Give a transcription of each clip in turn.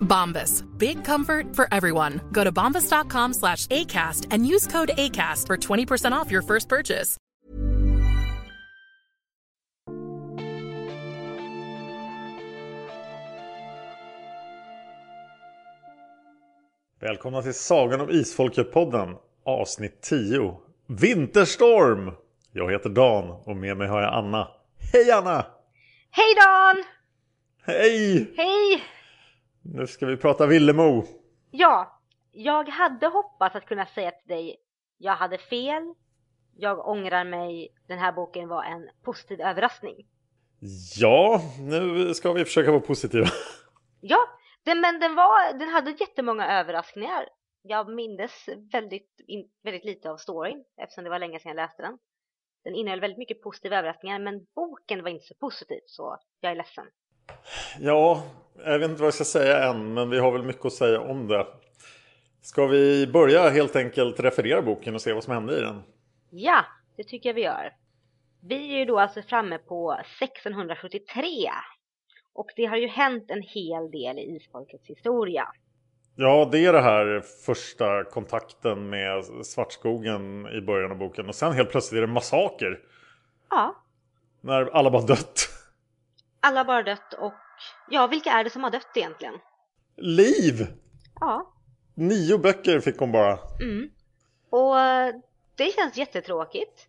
Bombas. Big comfort for everyone. Go to bombas.com slash ACAST and use code ACAST for 20% off your first purchase. Välkomna till Sagan om Isfolket-podden, avsnitt 10. Vinterstorm! Jag heter Dan och med mig har jag Anna. Hej Anna! Hej Dan! Hej! Hej! Nu ska vi prata Villemo. Ja, jag hade hoppats att kunna säga till dig jag hade fel, jag ångrar mig, den här boken var en positiv överraskning. Ja, nu ska vi försöka vara positiva. Ja, den, men den, var, den hade jättemånga överraskningar. Jag mindes väldigt, in, väldigt lite av storyn eftersom det var länge sedan jag läste den. Den innehöll väldigt mycket positiva överraskningar men boken var inte så positiv så jag är ledsen. Ja, jag vet inte vad jag ska säga än, men vi har väl mycket att säga om det. Ska vi börja helt enkelt referera boken och se vad som hände i den? Ja, det tycker jag vi gör. Vi är ju då alltså framme på 1673 och det har ju hänt en hel del i isfolkets historia. Ja, det är det här första kontakten med Svartskogen i början av boken. Och sen helt plötsligt är det massaker. Ja, När alla bara dött. Alla bara dött och ja, vilka är det som har dött egentligen? Liv! Ja, Nio böcker fick hon bara. mm. och det känns jättetråkigt.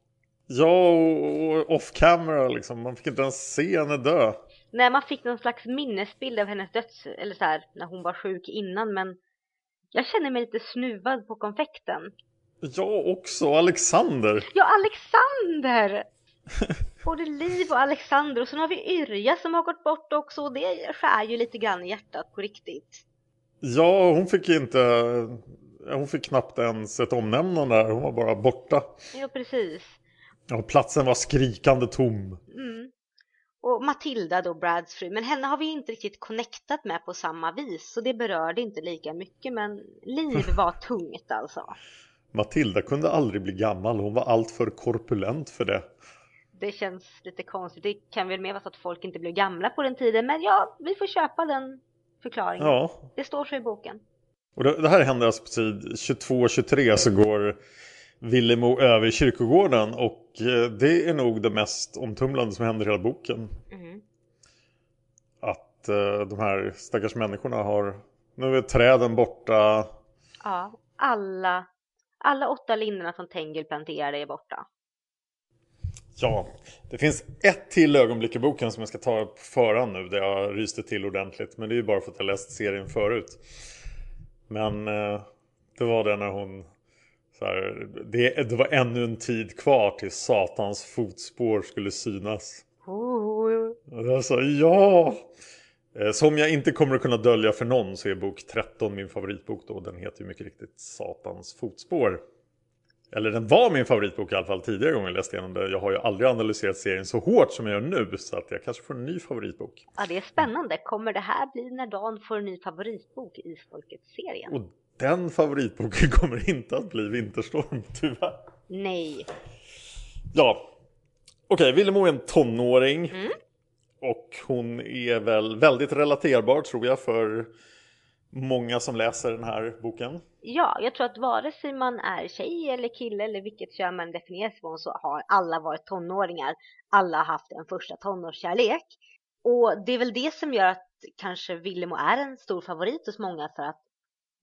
Ja, och off camera liksom. Man fick inte ens se henne dö. När man fick någon slags minnesbild av hennes döds, eller så här, när hon var sjuk innan men jag känner mig lite snuvad på konfekten. Jag också, Alexander. Ja, Alexander! Både Liv och Alexander och sen har vi Yrja som har gått bort också och det skär ju lite grann i hjärtat på riktigt. Ja, hon fick inte... Hon fick knappt ens ett omnämnande där. Hon var bara borta. Ja, precis. Ja, platsen var skrikande tom. Mm. Och Matilda då, Brads fru, men henne har vi inte riktigt connectat med på samma vis så det berörde inte lika mycket men Liv var tungt alltså. Matilda kunde aldrig bli gammal. Hon var alltför korpulent för det. Det känns lite konstigt. Det kan väl mer vara så att folk inte blev gamla på den tiden men ja, vi får köpa den förklaringen. Ja, Det står så i boken. och det, det här händer alltså på sid 22 och 23 så går Villemo över i kyrkogården och eh, det är nog det mest omtumlande som händer i hela boken. Mm. Att eh, de här stackars människorna har... Nu är träden borta. Ja, alla, alla åtta linderna som Tengil planterade är borta. Ja, det finns ett till ögonblick i boken som jag ska ta på förhand nu där jag ryste till ordentligt. Men det är ju bara för att jag läst serien förut. Men eh, det var det när hon... Så här, det, det var ännu en tid kvar till Satans fotspår skulle synas. Och jag sa ja! Eh, Som jag inte kommer att kunna dölja för någon så är bok 13 min favoritbok då. Den heter ju mycket riktigt Satans fotspår. Eller den var min favoritbok i alla fall tidigare gånger jag läste igenom det. Jag har ju aldrig analyserat serien så hårt som jag gör nu så att jag kanske får en ny favoritbok. Ja, det är spännande. Kommer det här bli när Dan får en ny favoritbok i Isfolket-serien? Och den favoritboken kommer inte att bli Vinterstorm tyvärr. Nej. Ja, okej, Villemo är en tonåring. Mm. Och hon är väl väldigt relaterbar tror jag för många som läser den här boken. Ja, jag tror att vare sig man är tjej eller kille eller vilket kön man definierar sig från så har alla varit tonåringar. Alla har haft en första tonårskärlek. Och det är väl det som gör att kanske Villemo är en stor favorit hos många för att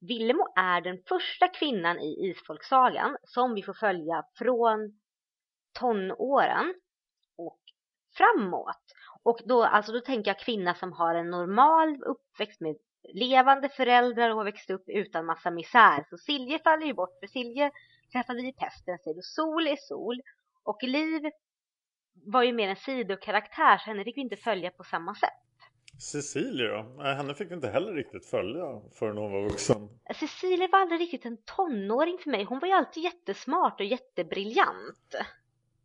Villemo är den första kvinnan i Isfolksagan som vi får följa från tonåren och framåt. Och då, alltså då tänker jag kvinna som har en normal uppväxt med levande föräldrar och har växt upp utan massa misär. Så Silje faller ju bort för Silje träffade vi pesten tid och Sol är Sol och Liv var ju mer en sidokaraktär så henne fick vi inte följa på samma sätt. Cecilia då? Henne fick vi inte heller riktigt följa förrän hon var vuxen. Cecilia var aldrig riktigt en tonåring för mig. Hon var ju alltid jättesmart och jättebriljant.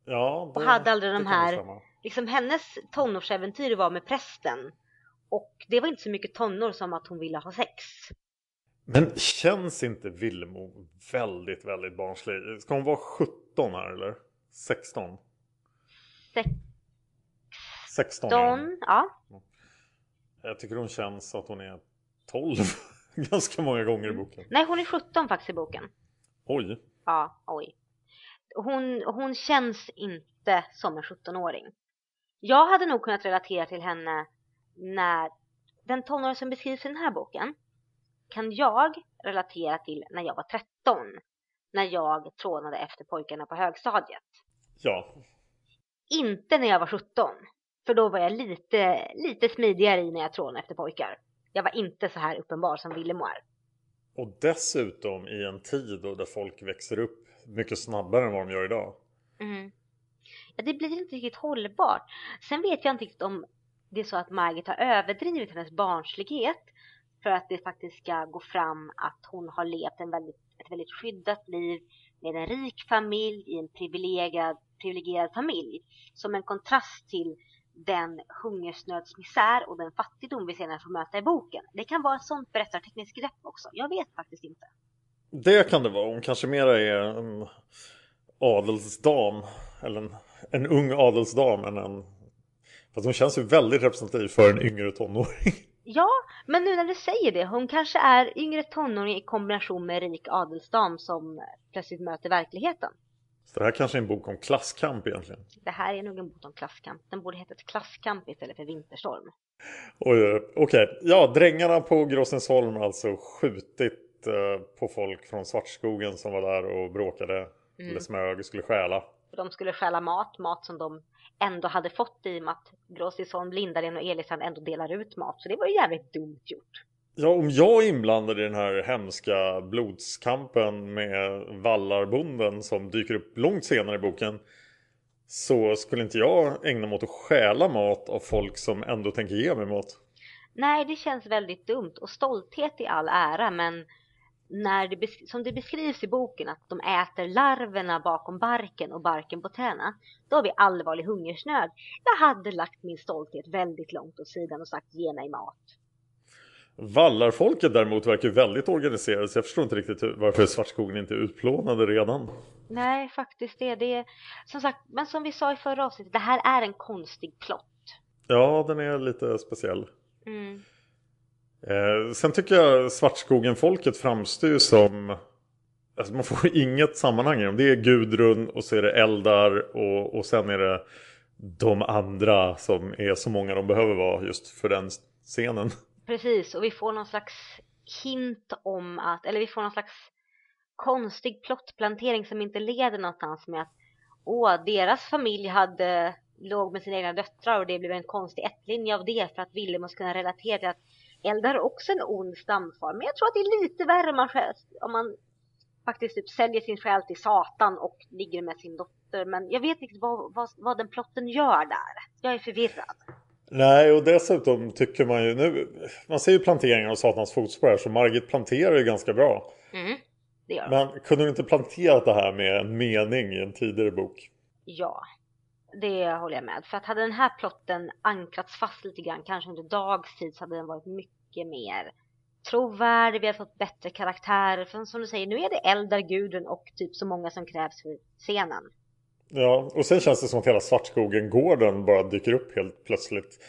Ja, det, Och hade aldrig de här-. Liksom hennes tonårsäventyr var med prästen. Och det var inte så mycket tonår som att hon ville ha sex. Men känns inte Villemo väldigt, väldigt barnslig? Ska hon vara 17 här eller? 16? 16 är hon. 16, ja. Jag tycker hon känns att hon är 12 ganska många gånger i boken. Nej, hon är 17 faktiskt i boken. Oj. Ja, oj. Hon, hon känns inte som en 17-åring. Jag hade nog kunnat relatera till henne när den tonåring som beskrivs i den här boken kan jag relatera till när jag var 13. När jag trånade efter pojkarna på högstadiet. Ja. Inte när jag var 17. För då var jag lite, lite smidigare i när jag trånade efter pojkar. Jag var inte så här uppenbar som Villemo är. Och dessutom i en tid då där folk växer upp mycket snabbare än vad de gör idag. Mm. Ja, det blir inte riktigt hållbart. Sen vet jag inte riktigt om det är så att Margit har överdrivit hennes barnslighet för att det faktiskt ska gå fram att hon har levt en väldigt, ett väldigt skyddat liv med en rik familj i en privilegierad, privilegierad familj. Som en kontrast till den hungersnödsmisär och den fattigdom vi senare får möta i boken. Det kan vara ett sånt berättartekniskt grepp också. Jag vet faktiskt inte. Det kan det vara. Hon kanske mera är en adelsdam. Eller en, en ung adelsdam än en... Fast hon känns ju väldigt representativ för en yngre tonåring. Ja, men nu när du säger det, hon kanske är yngre tonåring i kombination med rik adelsdam som plötsligt möter verkligheten. Så det här kanske är en bok om klasskamp egentligen. Det här är nog en bok om klasskamp. Den borde heta ett klasskamp istället för vinterstorm. Okej, ja drängarna på Gråsensholm har alltså skjutit eh, på folk från Svartskogen som var där och bråkade. Eller smög och skulle stjäla. De skulle stjäla mat, mat som de ändå hade fått i och med att Gråsisholm, Lindaren och Elisand ändå delar ut mat. Så det var ju jävligt dumt gjort. Ja, om jag är inblandad i den här hemska blodskampen med vallarbonden som dyker upp långt senare i boken så skulle inte jag ägna mig åt att stjäla mat av folk som ändå tänker ge mig mat. Nej, det känns väldigt dumt och stolthet i all ära, men när det, som det beskrivs i boken att de äter larverna bakom barken och barken på träna, då har vi allvarlig hungersnöd. Jag hade lagt min stolthet väldigt långt åt sidan och sagt ge mig mat. Vallarfolket däremot verkar väldigt organiserade så jag förstår inte riktigt varför Svartskogen inte är utplånade redan. Nej, faktiskt det. det är, som sagt, men som vi sa i förra avsnittet, det här är en konstig plott. Ja, den är lite speciell. Mm. Eh, sen tycker jag Svartskogen-folket framstår ju som... Alltså man får inget sammanhang i dem. Det är Gudrun och så är det Eldar och, och sen är det de andra som är så många de behöver vara just för den scenen. Precis, och vi får någon slags hint om att, eller vi får någon slags konstig plottplantering som inte leder någonstans med att åh, deras familj hade låg med sina egna döttrar och det blev en konstig ettlinje av det för att Ville måste kunna relatera till att Eldar också en ond stamfar. Men jag tror att det är lite värre om man, själv, om man faktiskt typ säljer sin själ till Satan och ligger med sin dotter. Men jag vet inte vad, vad, vad den plotten gör där. Jag är förvirrad. Nej, och dessutom tycker man ju nu... Man ser ju planteringen av Satans fotspår här, så Margit planterar ju ganska bra. Mm, det gör. Men kunde du inte planterat det här med en mening i en tidigare bok? Ja, det håller jag med. För att hade den här plotten ankrats fast lite grann, kanske under dagstid, så hade den varit mycket mer trovärdig. Vi hade fått bättre karaktärer. För som du säger, nu är det Eldar, Gudrun och typ så många som krävs för scenen. Ja, och sen känns det som att hela Svartskogen-gården bara dyker upp helt plötsligt.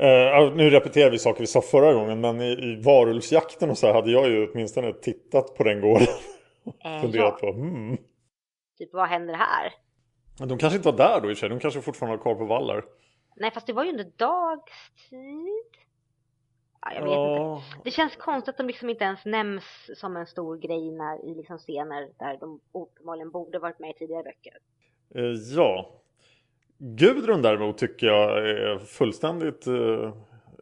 Uh, nu repeterar vi saker vi sa förra gången men i, i varulvsjakten och så hade jag ju åtminstone tittat på den gården. Eh, Funderat ja. på, hmm. Typ vad händer här? Men De kanske inte var där då i och för sig, de kanske fortfarande var kvar på vallar. Nej fast det var ju under dagstid. Ja, jag vet inte. Det känns konstigt att de liksom inte ens nämns som en stor grej när, i liksom scener där de uppenbarligen borde varit med i tidigare böcker. Eh, ja. Gudrun däremot tycker jag är fullständigt... eh,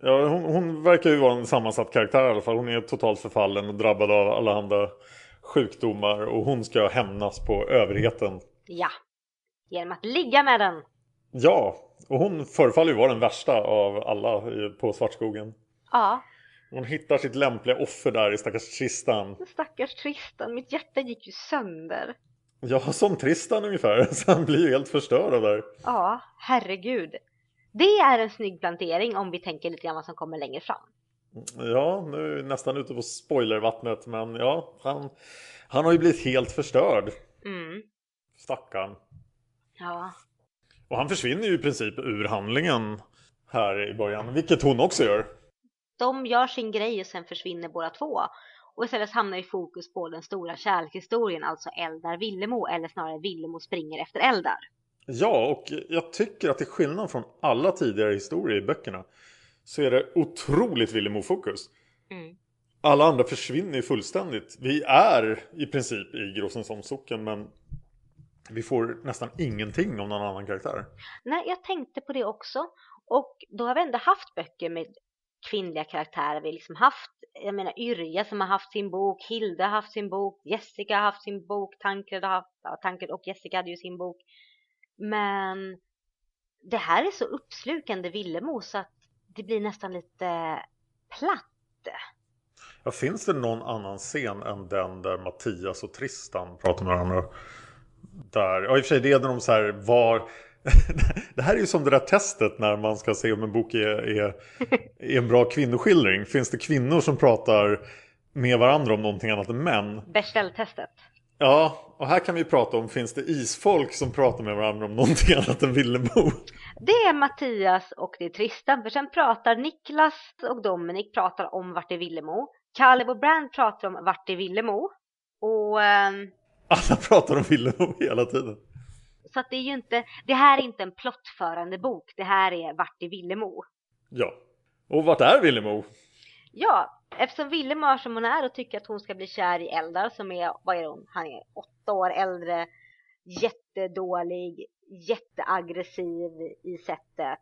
ja, hon, hon verkar ju vara en sammansatt karaktär i alla fall. Hon är totalt förfallen och drabbad av allehanda sjukdomar och hon ska hämnas på överheten. Ja. Genom att ligga med den. Ja, och hon förefaller ju vara den värsta av alla på Svartskogen. Ja. Hon hittar sitt lämpliga offer där i stackars Tristan. Stackars Tristan, mitt hjärta gick ju sönder. Ja, som Tristan ungefär. Så han blir ju helt förstörd av det här. Ja, herregud. Det är en snygg plantering om vi tänker lite grann vad som kommer längre fram. Ja, nu är vi nästan ute på spoilervattnet men ja, han, han har ju blivit helt förstörd. Mm. Stackarn. Ja. Och han försvinner ju i princip ur handlingen här i början, vilket hon också gör. De gör sin grej och sen försvinner båda två. Och istället hamnar i fokus på den stora kärlekshistorien, alltså Eldar Villemo, eller snarare Villemo springer efter Eldar. Ja, och jag tycker att till skillnad från alla tidigare historier i böckerna så är det otroligt Villemo-fokus. Mm. Alla andra försvinner ju fullständigt. Vi är i princip i Gråsensholms socken men vi får nästan ingenting om någon annan karaktär. Nej, jag tänkte på det också. Och då har vi ändå haft böcker med kvinnliga karaktärer. Vi har liksom haft, jag menar Yrja som har haft sin bok, Hilda har haft sin bok, Jessica har haft sin bok, Tancred har haft, ja, Tancred och Jessica hade ju sin bok. Men det här är så uppslukande Villemo så att det blir nästan lite platt. Ja, finns det någon annan scen än den där Mattias och Tristan pratar med varandra? Där, ja i och för sig det är när de så här var... det här är ju som det där testet när man ska se om en bok är, är, är en bra kvinnoskildring. Finns det kvinnor som pratar med varandra om någonting annat än män? Bechdel-testet. Ja, och här kan vi prata om finns det isfolk som pratar med varandra om någonting annat än Villemo? Det är Mattias och det är Tristan, för sen pratar Niklas och Dominik pratar om vart är Villemo. Caleb och Brand pratar om vart är Villemo. Och ehm, Alla pratar om Villemo hela tiden. så att det är ju inte, det här är inte en plottförande bok, det här är vart är Villemo. Ja. Och vart är Villemo? Ja, eftersom Villemo är som hon är och tycker att hon ska bli kär i Eldar som är, vad är hon, han är åtta år äldre, jättedålig, jätteaggressiv i sättet,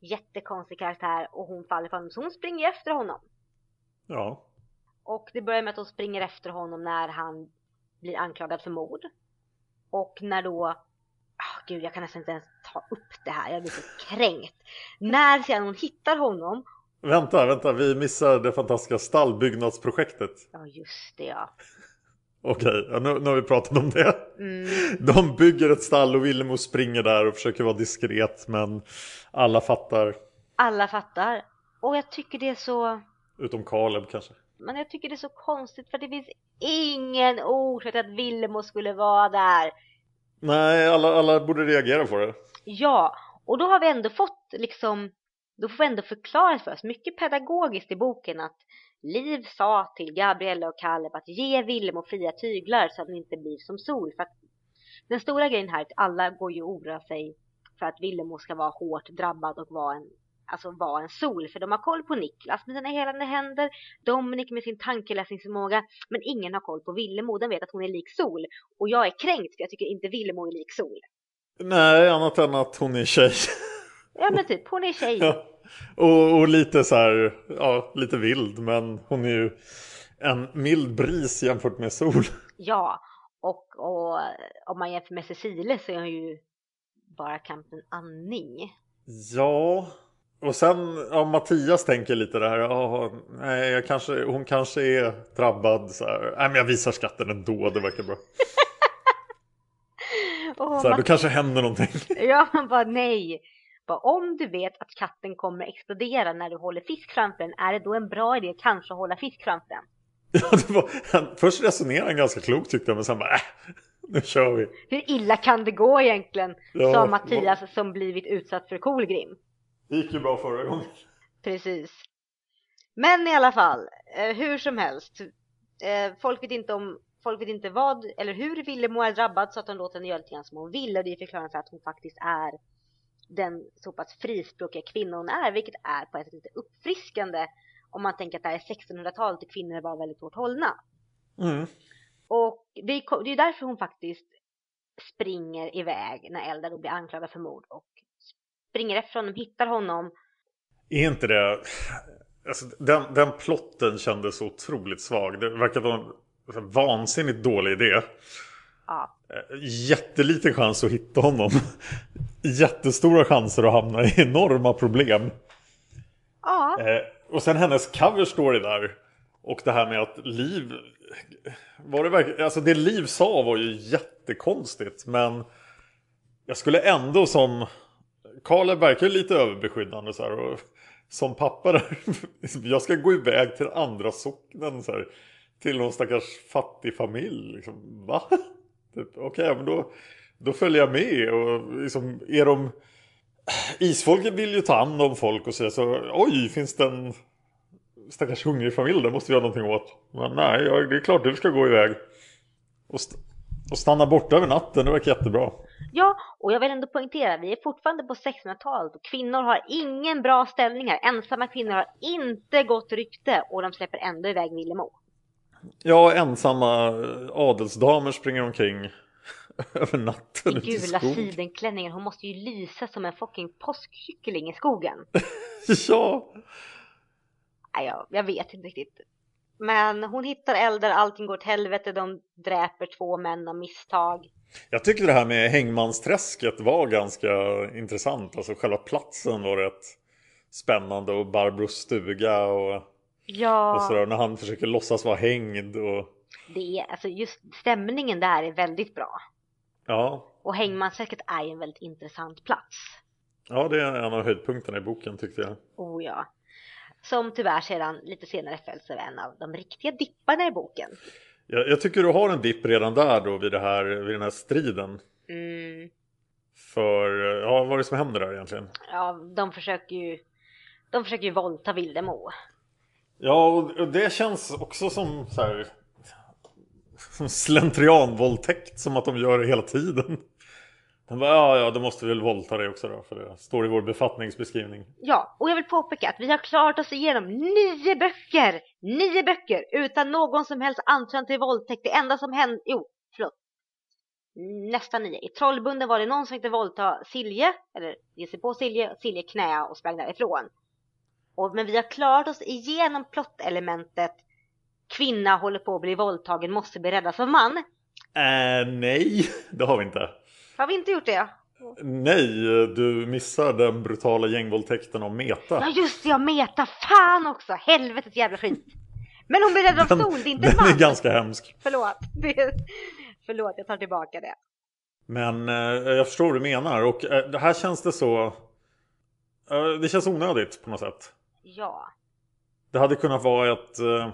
jättekonstig karaktär och hon faller för honom så hon springer efter honom. Ja. Och det börjar med att hon springer efter honom när han blir anklagad för mord. Och när då, ah gud jag kan nästan inte ens ta upp det här, jag blir så kränkt. När sedan hon hittar honom, Vänta, vänta, vi missar det fantastiska stallbyggnadsprojektet. ja just det ja. Okej, ja, nu, nu har vi pratat om det. Mm. De bygger ett stall och Villemo springer där och försöker vara diskret men alla fattar. Alla fattar. Och jag tycker det är så, Utom Caleb kanske. Men jag tycker det är så konstigt för det finns ingen orsak att Villemo skulle vara där. Nej, alla, alla borde reagera på det. Ja, och då har vi ändå fått liksom, då får vi ändå förklarat för oss mycket pedagogiskt i boken att Liv sa till Gabriella och Caleb att ge Willem fria tyglar så att den inte blir som sol. För att den stora grejen här är att alla går ju och oroar sig för att Willemo ska vara hårt drabbad och vara en, alltså vara en sol. För de har koll på Niklas med sina helande händer, Dominik med sin tankeläsningsförmåga, men ingen har koll på Willemo. Den vet att hon är lik sol. Och jag är kränkt för jag tycker inte Willemo är lik sol. Nej, annat än att hon är tjej. Ja men typ, hon är tjej. ja. och, och lite så här, ja, lite vild. Men hon är ju en mild bris jämfört med sol. Ja, och, och om man jämför med Cecile så är hon ju bara kampen Anning. Ja, och sen ja, Mattias tänker lite det här. Ja, nej, jag kanske, hon kanske är drabbad. Så här. Nej, men jag visar skatten ändå. Det verkar bra. Och Så här, då kanske händer någonting. ja, man bara nej. Bara, om du vet att katten kommer explodera när du håller fisk framför den, är det då en bra idé kanske att hålla fisk framför den? Ja, det var, han, först resonerade han ganska klokt tyckte jag, men sen bara äh, Nu kör vi. Hur illa kan det gå egentligen? Ja, Sa Mattias som blivit utsatt för kolgrim. Det gick ju bra förra gången. Precis. Men i alla fall, eh, hur som helst. Eh, folk vet inte om Folk vet inte vad eller hur Villemo är drabbad så att de låter henne göra lite grann som hon vill och det är förklaringen för att hon faktiskt är den så pass frispråkiga kvinna hon är vilket är på ett sätt lite uppfriskande om man tänker att det här är 1600-talet och kvinnor var väldigt hårt hållna. Mm. Och det är, det är därför hon faktiskt springer iväg när Eldar då blir anklagad för mord och springer efter honom, hittar honom. Är inte det... Alltså, den, den plotten kändes så otroligt svag. Det verkar vara en vansinnigt dålig idé. Ja, Eh, Jätteliten chans att hitta honom. Jättestora chanser att hamna i enorma problem. ja Eh, och sen hennes cover story där. Och det här med att Liv... Var det, verkligen, alltså det Liv sa var ju jättekonstigt. Men jag skulle ändå som... Karl verkar ju lite överbeskyddande så här. Och som pappa där. Jag ska gå iväg till andra socknen så här. Till någon stackars fattig familj. Liksom, va? Typ, Okej, okay, men då, då följer jag med. Och liksom, är de... Isfolket vill ju ta hand om folk och säga så oj, finns det en stackars hungrig familj, det måste vi göra någonting åt. Men nej, det är klart du ska gå iväg. Och, st- och stanna borta över natten, det verkar jättebra. Ja, och jag vill ändå poängtera, vi är fortfarande på 1600-talet och kvinnor har ingen bra ställning här. Ensamma kvinnor har inte gott rykte och de släpper ändå iväg Villemo. Ja, ensamma adelsdamer springer omkring över natten I ute i gula skog. sidenklänningar, hon måste ju lysa som en fucking påskkyckling i skogen. Ja, Nej, jag, jag vet inte riktigt. Men hon hittar Eldar, allting går åt helvete, de dräper två män av misstag. jag tycker det här med Hängmansträsket var ganska intressant. Alltså själva platsen var rätt spännande och Barbros stuga och, Ja, och sådär. När han försöker låtsas vara hängd och det är, alltså just stämningen där är väldigt bra. ja. Och Hängmansträsket är en väldigt intressant plats. Ja, det är en av höjdpunkterna i boken tyckte jag. Oh ja. Som tyvärr sedan lite senare följs av en av de riktiga dipparna i boken. Jag, jag tycker du har en dipp redan där då vid, det här, vid den här striden. Mm, För, ja vad är det som händer där egentligen? ja, de försöker ju de försöker ju våldta Vildemo. Ja, och det känns också som så här som slentrianvåldtäkt som att de gör det hela tiden. De bara, ja, ja, då måste vi väl våldta dig också då, för det står i vår befattningsbeskrivning. Ja, och jag vill påpeka att vi har klarat oss igenom nio böcker! Nio böcker utan någon som helst antydan till våldtäkt. Det enda som hände, jo, förlåt. Nästan nio. I Trollbunden var det någon som försökte våldta Silje, eller ge sig på Silje, Silje knä och sprang därifrån. Och, men vi har klarat oss igenom plottelementet kvinna håller på att bli våldtagen, måste bli räddas av man. Äh, nej, det har vi inte. Har vi inte gjort det? Nej, du missar den brutala gängvåldtäkten av Meta. Ja just det, jag meta fan också! Helvetes jävla skit! Men hon blir räddad av Den, sol, det är inte den man! är ganska hemsk. Förlåt. Förlåt, jag tar tillbaka det. Men eh, jag förstår vad du menar och eh, det här känns det så... Eh, det känns onödigt på något sätt. Ja. Det hade kunnat vara ett... Eh,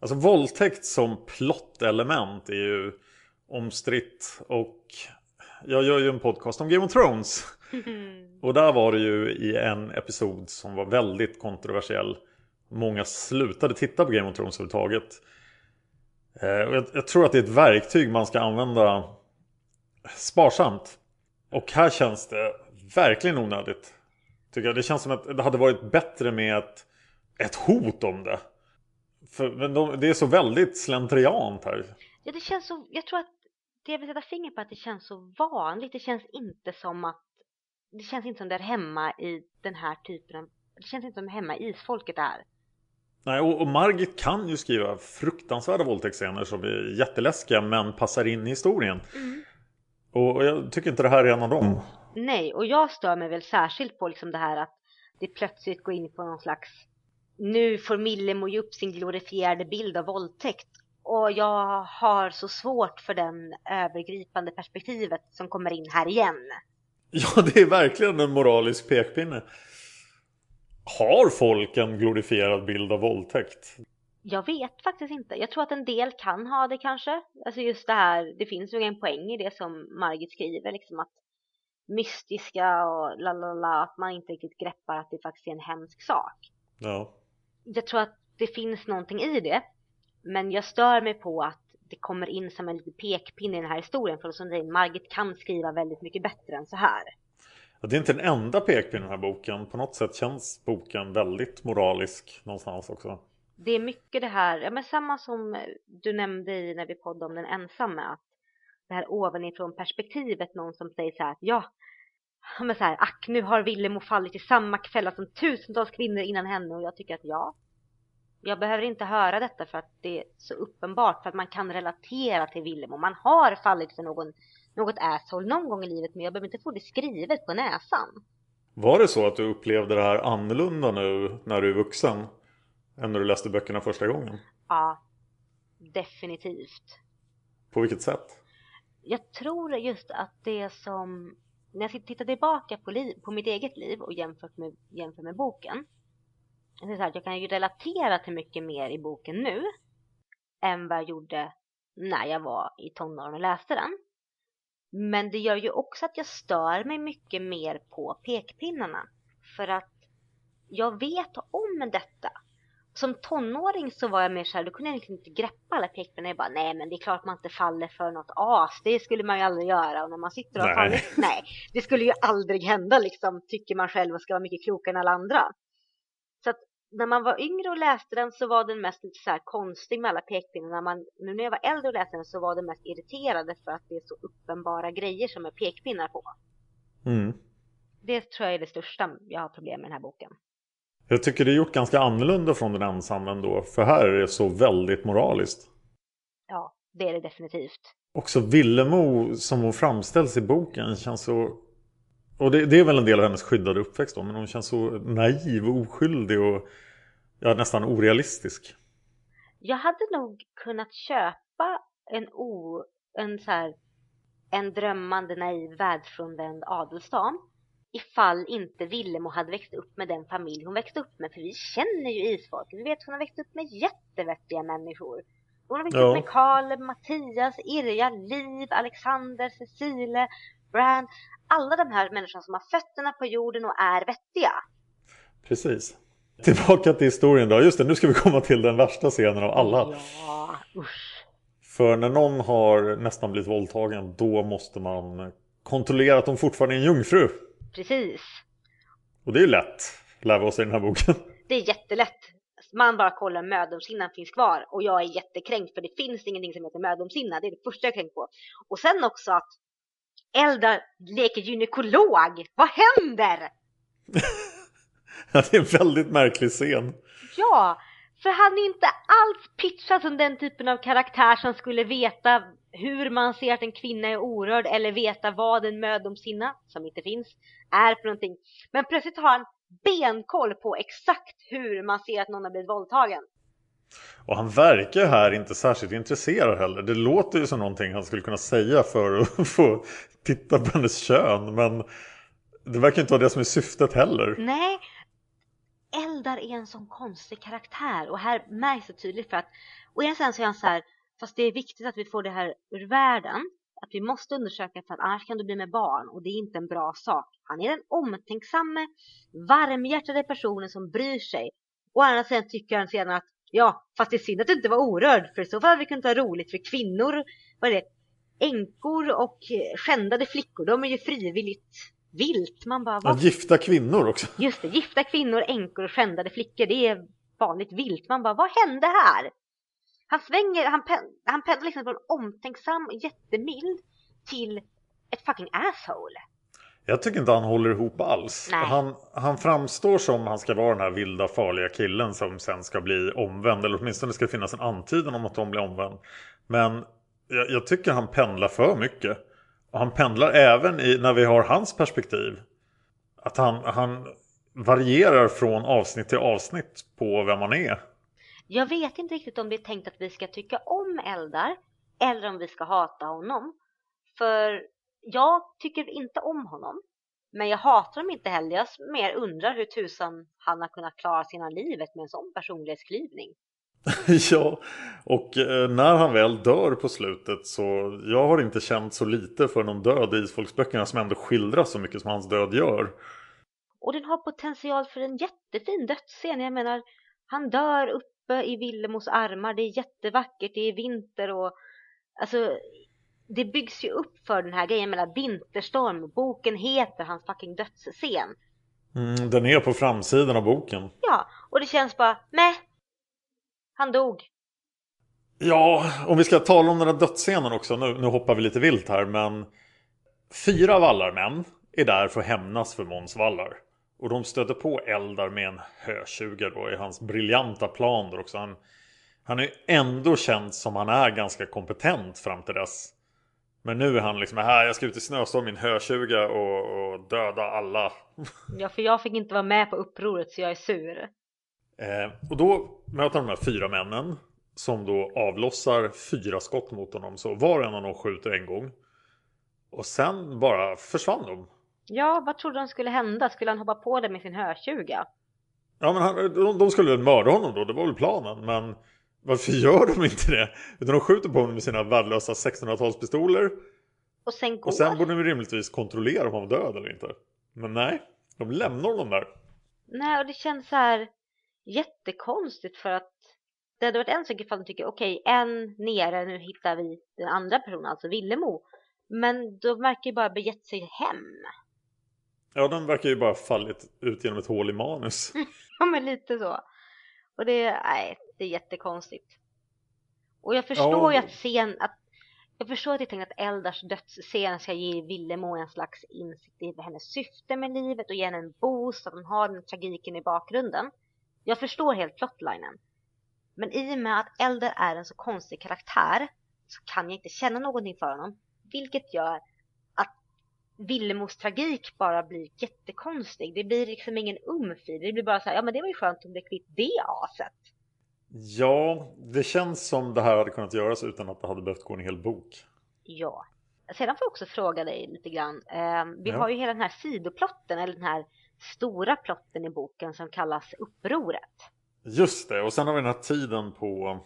alltså våldtäkt som plottelement är ju omstritt och jag gör ju en podcast om Game of Thrones. Och där var det ju i en episod som var väldigt kontroversiell. Många slutade titta på Game of Thrones överhuvudtaget. Eh, jag, jag tror att det är ett verktyg man ska använda sparsamt. Och här känns det verkligen onödigt. Tycker jag. Det känns som att det hade varit bättre med ett, ett hot om det. För men de, det är så väldigt slentriant här. ja, det känns så, jag tror att det jag vill sätta fingret på är att det känns så vanligt. Det känns inte som att, det känns inte som det är hemma i den här typen av, det känns inte som hemma i isfolket är. Nej, och, och Margit kan ju skriva fruktansvärda våldtäktsscener som är jätteläskiga men passar in i historien. Och, och jag tycker inte det här är en av dem. Nej, och jag stör mig väl särskilt på liksom det här att det plötsligt går in på någon slags nu får Millemo ge upp sin glorifierade bild av våldtäkt. Och jag har så svårt för den övergripande perspektivet som kommer in här igen. Ja, det är verkligen en moralisk pekpinne. Har folk en glorifierad bild av våldtäkt? Jag vet faktiskt inte. Jag tror att en del kan ha det kanske. Alltså just det här, det finns nog en poäng i det som Margit skriver, liksom att mystiska och la la la, att man inte riktigt greppar att det faktiskt är en hemsk sak. Ja. Jag tror att det finns någonting i det. Men jag stör mig på att det kommer in som en liten pekpinne i den här historien. För som säger, Margit kan skriva väldigt mycket bättre än så här. Ja, det är inte den enda pekpinnen i den här boken. På något sätt känns boken väldigt moralisk någonstans också. Det är mycket det här, ja men samma som du nämnde i när vi poddade om den ensamma. Att det här ovanifrån perspektivet, någon som säger så här att ja, men så här, ack nu har Villemo fallit i samma fälla som tusentals kvinnor innan henne och jag tycker att ja, jag behöver inte höra detta för att det är så uppenbart för att man kan relatera till Villemo. Man har fallit för någon, något asshole någon gång i livet men jag behöver inte få det skrivet på näsan. Var det så att du upplevde det här annorlunda nu när du är vuxen? Än när du läste böckerna första gången? Ja, definitivt. På vilket sätt? Jag tror just att det som, när jag tittar tillbaka på, liv, på mitt eget liv och jämfört med, jämför med boken. Så här, jag kan ju relatera till mycket mer i boken nu än vad jag gjorde när jag var i tonåren och läste den. Men det gör ju också att jag stör mig mycket mer på pekpinnarna. För att jag vet om detta som tonåring så var jag mer såhär, då kunde jag liksom inte greppa alla pekpinnar. Jag bara, nej men det är klart man inte faller för något as. Det skulle man ju aldrig göra. Och när man sitter och faller, nej, det skulle ju aldrig hända liksom, tycker man själv och ska vara mycket klokare än alla andra. När man var yngre och läste den så var den mest lite så konstig med alla pekpinnar. När man, nu när jag var äldre och läste den så var den mest irriterade för att det är så uppenbara grejer som är pekpinnar på. Mm. Det tror jag är det största jag har problem med den här boken. Jag tycker det är gjort ganska annorlunda från den ensamma ändå. För här är det så väldigt moraliskt. Ja, det är det definitivt. Också Villemo som hon framställs i boken känns så... Och det, det är väl en del av hennes skyddade uppväxt då. Men hon känns så naiv och oskyldig och ja, nästan orealistisk. Jag hade nog kunnat köpa en, o, en, så här, en drömmande naiv världsfrånvänd adelsdam ifall inte Villemo hade växt upp med den familj hon växte upp med. För vi känner ju isfolket. Vi vet att hon har växt upp med jättevettiga människor. Hon har växt ja. upp med Karl, Mattias, Irja, Liv, Alexander, Cecile, Brand. Alla de här människorna som har fötterna på jorden och är vettiga. Precis. Tillbaka till historien då. Just det, nu ska vi komma till den värsta scenen av alla. Ja, usch. För när någon har nästan blivit våldtagen då måste man kontrollera att de fortfarande är en jungfru. Precis. Och det är ju lätt, lär vi oss i den här boken. Det är jättelätt. Man bara kollar om mödomshinnan finns kvar och jag är jättekränkt för det finns ingenting som heter mödomshinna. Det är det första jag är kränkt på. Och sen också att Eldar leker gynekolog. Vad händer? ja, det är en väldigt märklig scen. Ja, för han är inte alls pitchad som den typen av karaktär som skulle veta hur man ser att en kvinna är orörd eller veta vad en mödomshinna, som inte finns, är för någonting. Men plötsligt har han benkoll på exakt hur man ser att någon har blivit våldtagen. Och han verkar här inte särskilt intresserad heller. Det låter ju som någonting han skulle kunna säga för att få titta på hennes kön. Men det verkar inte vara det som är syftet heller. Nej, Eldar är en sån konstig karaktär. Och här märks det tydligt för att å ena sidan så är han så här Fast det är viktigt att vi får det här ur världen. Att vi måste undersöka för att annars kan du bli med barn och det är inte en bra sak. Han är den omtänksamme, varmhjärtade personen som bryr sig. Och andra sidan tycker han sedan att ja, fast det är synd att du inte var orörd för i så fall hade vi kunnat ha roligt för kvinnor, vad är det, änkor och skändade flickor, de är ju frivilligt vilt. Man bara, ja, gifta kvinnor också. Just det, gifta kvinnor, änkor och skändade flickor, det är vanligt vilt. Man bara, vad hände här? Han svänger, han, han pendlar liksom från omtänksam, jättemild till ett fucking asshole. Jag tycker inte han håller ihop alls. Han, han framstår som han ska vara den här vilda farliga killen som sen ska bli omvänd. Eller åtminstone ska det finnas en antydan om att de blir omvänd. Men jag, jag tycker han pendlar för mycket. Och han pendlar även i, när vi har hans perspektiv. Att han, han varierar från avsnitt till avsnitt på vem man är. Jag vet inte riktigt om det är tänkt att vi ska tycka om Eldar eller om vi ska hata honom. För jag tycker inte om honom. Men jag hatar honom inte heller. Jag mer undrar hur tusan han har kunnat klara sina livet med en sån personlighetsklyvning. ja, och eh, när han väl dör på slutet så jag har inte känt så lite för någon död i Isfolksböckerna som ändå skildras så mycket som hans död gör. Och den har potential för en jättefin dödsscen. Jag menar, han dör uppe i Villemos armar. Det är jättevackert, det är vinter och alltså det byggs ju upp för den här grejen mellan Vinterstorm. Boken heter hans fucking dödsscen. Mm, den är på framsidan av boken. Ja, och det känns bara, meh. Han dog. Ja, om vi ska tala om den här dödsscenen också. Nu, nu hoppar vi lite vilt här, men fyra vallarmän är där för att hämnas för Måns vallar. Och de stöter på Eldar med en hötjuga då i hans briljanta plan där också. Han, han är ändå känd som han är ganska kompetent fram till dess. Men nu är han liksom här, jag ska ut i snöstorm i en hötjuga och, och döda alla. Ja, för jag fick inte vara med på upproret så jag är sur. Eh, och då möter han de här fyra männen som då avlossar fyra skott mot honom. Så var och en av dem skjuter en gång. Och sen bara försvann de. Ja, vad trodde de skulle hända? Skulle han hoppa på det med sin hötjuga? Ja, men han, de, de skulle väl mörda honom då, det var väl planen. Men varför gör de inte det? Utan de skjuter på honom med sina värdelösa 1600-talspistoler. Och sen går? Och sen borde de rimligtvis kontrollera om han var död eller inte. Men nej, de lämnar honom där. Nej, och det känns så här jättekonstigt för att det hade varit en sak ifall de tycker okej, okay, en nere, nu hittar vi den andra personen, alltså Villemo. Men de verkar ju bara begett sig hem. Ja, den verkar ju bara fallit ut genom ett hål i manus. ja, men lite så. Och det, nej, det är jättekonstigt. Och jag förstår ja. ju att scen, att jag förstår att det är tänkt att Eldars dödsscen ska ge Villemo en slags insikt i hennes syfte med livet och ge henne en boost, att hon har den tragiken i bakgrunden. Jag förstår helt plotlinen. Men i och med att Elder är en så konstig karaktär så kan jag inte känna någonting för honom. Vilket gör Villemos tragik bara blir jättekonstig. Det blir liksom ingen umf i det. blir bara så här, ja men det var ju skönt att bli kvitt det aset. Ja, det känns som det här hade kunnat göras utan att det hade behövt gå en hel bok. Ja. Sedan får jag också fråga dig lite grann. Eh, vi ja. har ju hela den här sidoplotten, eller den här stora plotten i boken som kallas Upproret. Just det, och sen har vi den här tiden på,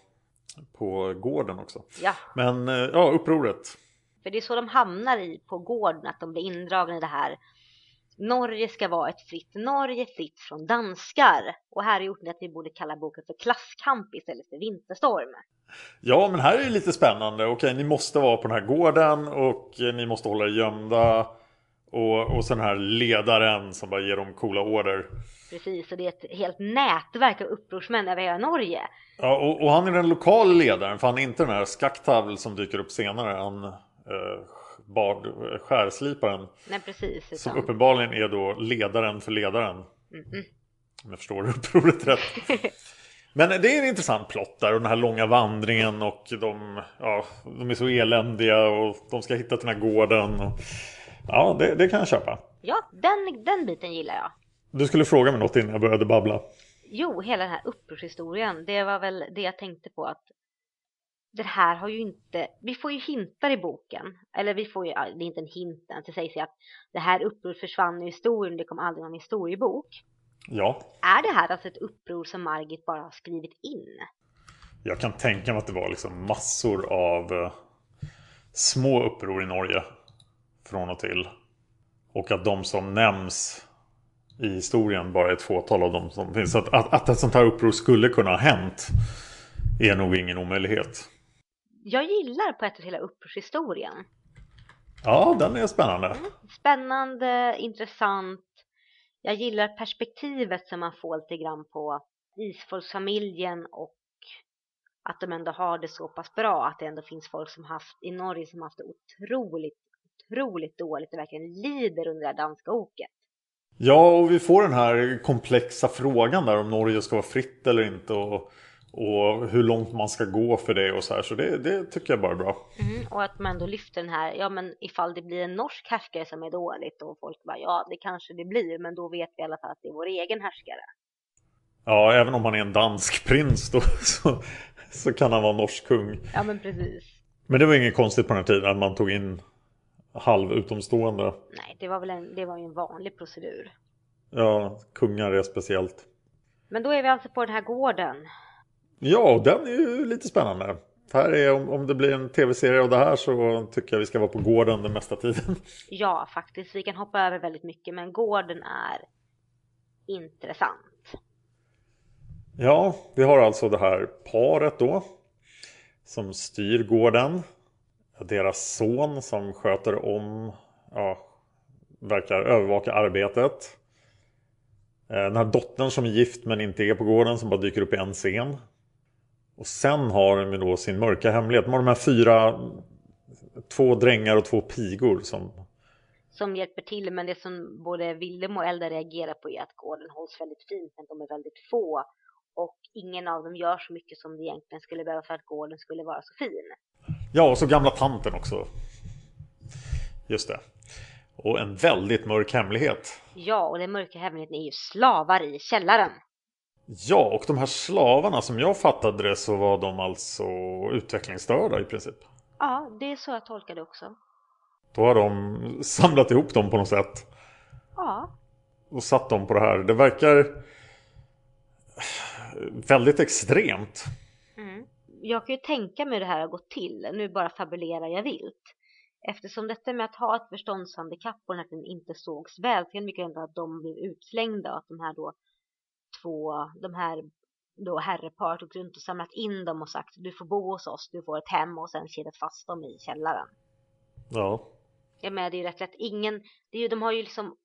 på gården också. Ja. Men eh, ja, upproret. För det är så de hamnar i på gården, att de blir indragna i det här. Norge ska vara ett fritt Norge, fritt från danskar. Och här är gjort att vi borde kalla boken för Klasskamp istället för Vinterstorm. Ja, men här är det lite spännande. Okej, ni måste vara på den här gården och ni måste hålla er gömda. Och, och sen här ledaren som bara ger dem coola order. Precis, och det är ett helt nätverk av upprorsmän över hela Norge. Ja, och, och han är den lokala ledaren, för han är inte den här skaktavel som dyker upp senare. Han eh, skärsliparen. Nej, precis. Som uppenbarligen är då ledaren för ledaren. Mm -hmm. Om jag förstår upproret rätt. Men det är en intressant plott där och den här långa vandringen och de, ja, de är så eländiga och de ska hitta den här gården. Och, ja, det, det kan jag köpa. Ja, den, den biten gillar jag. Du skulle fråga mig något innan jag började babbla. Jo, hela den här upprorshistorien. Det var väl det jag tänkte på att det här har ju inte, vi får ju hintar i boken, eller vi får ju, det är inte en hint det sägs ju att det här uppror försvann i historien, det kom aldrig någon historiebok. Ja. Är det här alltså ett uppror som Margit bara har skrivit in? Jag kan tänka mig att det var liksom massor av eh, små uppror i Norge från och till. Och att de som nämns i historien bara är ett fåtal av dem som finns. Att, att, att ett sånt här uppror skulle kunna ha hänt är nog ingen omöjlighet. Jag gillar på ett sätt hela upprorshistorien. Ja, den är spännande. Mm. Spännande, intressant. Jag gillar perspektivet som man får lite grann på isfolksfamiljen och att de ändå har det så pass bra att det ändå finns folk som haft i Norge som haft det otroligt, otroligt dåligt och verkligen lider under det här danska oket. Ja, och vi får den här komplexa frågan där om Norge ska vara fritt eller inte och, och hur långt man ska gå för det och så här. Så det, det tycker jag bara är bra. Mm, och att man då lyfter den här, ja men ifall det blir en norsk härskare som är dåligt och folk bara, ja det kanske det blir, men då vet vi i alla fall att det är vår egen härskare. Ja, även om han är en dansk prins då så, så kan han vara norsk kung. Ja, men precis. Men det var inget konstigt på den här tiden att man tog in halv utomstående. Nej, det var väl en, det var en vanlig procedur. Ja, kungar är speciellt. Men då är vi alltså på den här gården. Ja, den är ju lite spännande. Här är, om, om det blir en tv-serie av det här så tycker jag vi ska vara på gården den mesta tiden. Ja, faktiskt. Vi kan hoppa över väldigt mycket, men gården är intressant. Ja, vi har alltså det här paret då som styr gården. Deras son som sköter om, ja, verkar övervaka arbetet. Eh, Den här dottern som är gift men inte är på gården som bara dyker upp i en scen. Och sen har de ju då sin mörka hemlighet. De har de här fyra, två drängar och två pigor som Som hjälper till, men det som både Willem och Elda reagerar på är att gården hålls väldigt fint, men de är väldigt få. Och ingen av dem gör så mycket som det egentligen skulle behöva för att gården skulle vara så fin. Ja, och så gamla tanten också. Just det. Och en väldigt mörk hemlighet. Ja, och den mörka hemligheten är ju slavar i källaren. Ja, och de här slavarna som jag fattade det så var de alltså utvecklingsstörda i princip. Ja, det är så jag tolkar det också. Då har de samlat ihop dem på något sätt Ja, och satt dem på det här. Det verkar väldigt extremt. Mm. Jag kan ju tänka mig hur det här har gått till. Nu bara fabulerar jag vilt. Eftersom detta med att ha ett förståndshandikapp och att den inte sågs väl så kan mycket hända att de blev utslängda och att de här då två, de här då herrepar tog runt och samlat in dem och sagt du får bo hos oss, du får ett hem och sen kedjat fast dem i källaren. Ja, Jag menar det är ju rätt lätt, ingen, det är ju, de har ju liksom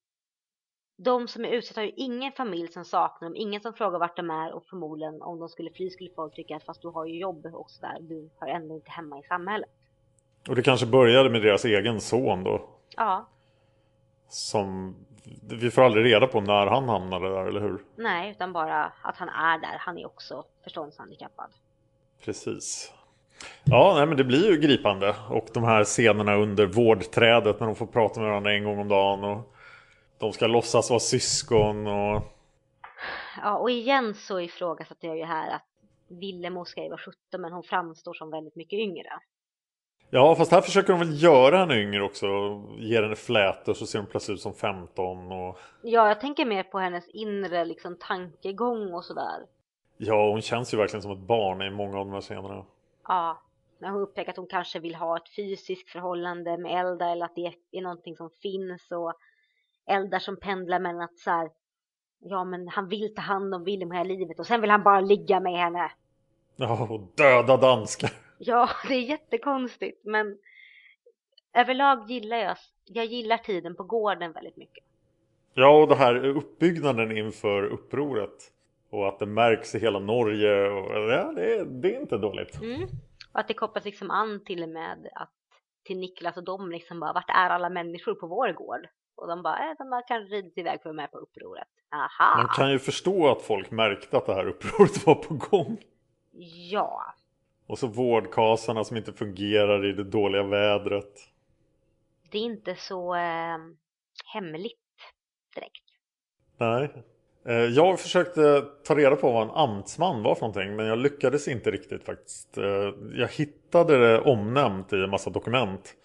de som är utsatta har ju ingen familj som saknar dem, ingen som frågar vart de är och förmodligen om de skulle fly skulle folk tycka att fast du har ju jobb och sådär, du hör ändå inte hemma i samhället. och det kanske började med deras egen son då. Ja, Som vi får aldrig reda på när han hamnade där, eller hur? nej, utan bara att han är där, han är också förståndshandikappad. Precis. Ja, nej, men det blir ju gripande. Och de här scenerna under vårdträdet när de får prata med varandra en gång om dagen. Och de ska låtsas vara syskon. Och... Ja, och igen så ifrågasätter jag ju här att Villemo ska ju vara 17 men hon framstår som väldigt mycket yngre. Ja, fast här försöker de väl göra henne yngre också. Ge henne flätor så ser hon plötsligt ut som 15. Och... Ja, jag tänker mer på hennes inre liksom tankegång och sådär. Ja, hon känns ju verkligen som ett barn i många av de här scenerna. Ja, när hon upptäcker att hon kanske vill ha ett fysiskt förhållande med Eldar eller att det är någonting som finns och Eldar som pendlar mellan att så här, ja men han vill ta hand om Willem hela livet och sen vill han bara ligga med henne. Ja, och döda danskar. Ja, det är jättekonstigt men överlag gillar jag, jag gillar tiden på gården väldigt mycket. Ja, och det här uppbyggnaden inför upproret. Och att det märks i hela Norge. Och, ja, det, är, det är inte dåligt. Mm. Och att det kopplas liksom an till och med att till Niklas och dem liksom bara, vart är alla människor på vår gård? Och de bara, äh, de har kanske ridit iväg för att vara med på upproret. Aha! Man kan ju förstå att folk märkte att det här upproret var på gång. Ja, Och så vårdkasarna som inte fungerar i det dåliga vädret. det är inte så eh, hemligt direkt. Nej. Eh, Jag försökte ta reda på vad en amtsman var för någonting men jag lyckades inte riktigt faktiskt. Eh, Jag hittade det omnämnt i en massa dokument.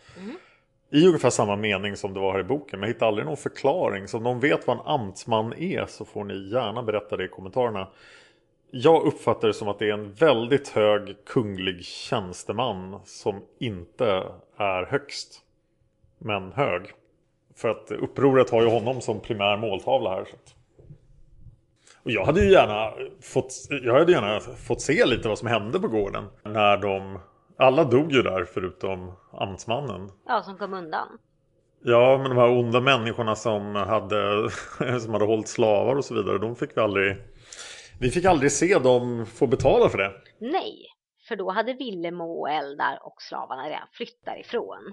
I ungefär samma mening som det var här i boken men jag hittade aldrig någon förklaring. Så om någon vet vad en amtsman är så får ni gärna berätta det i kommentarerna. Jag uppfattar det som att det är en väldigt hög kunglig tjänsteman som inte är högst. Men hög. För att upproret har ju honom som primär måltavla här. Och jag hade ju gärna fått, jag hade gärna fått se lite vad som hände på gården. När de, alla dog ju där förutom amtsmannen. Ja, som kom undan. Ja, men de här onda människorna som hade, som hade hållit slavar och så vidare. De fick vi aldrig, vi fick aldrig se dem få betala för det. Nej, för då hade Villemo och Eldar och slavarna redan flyttat därifrån.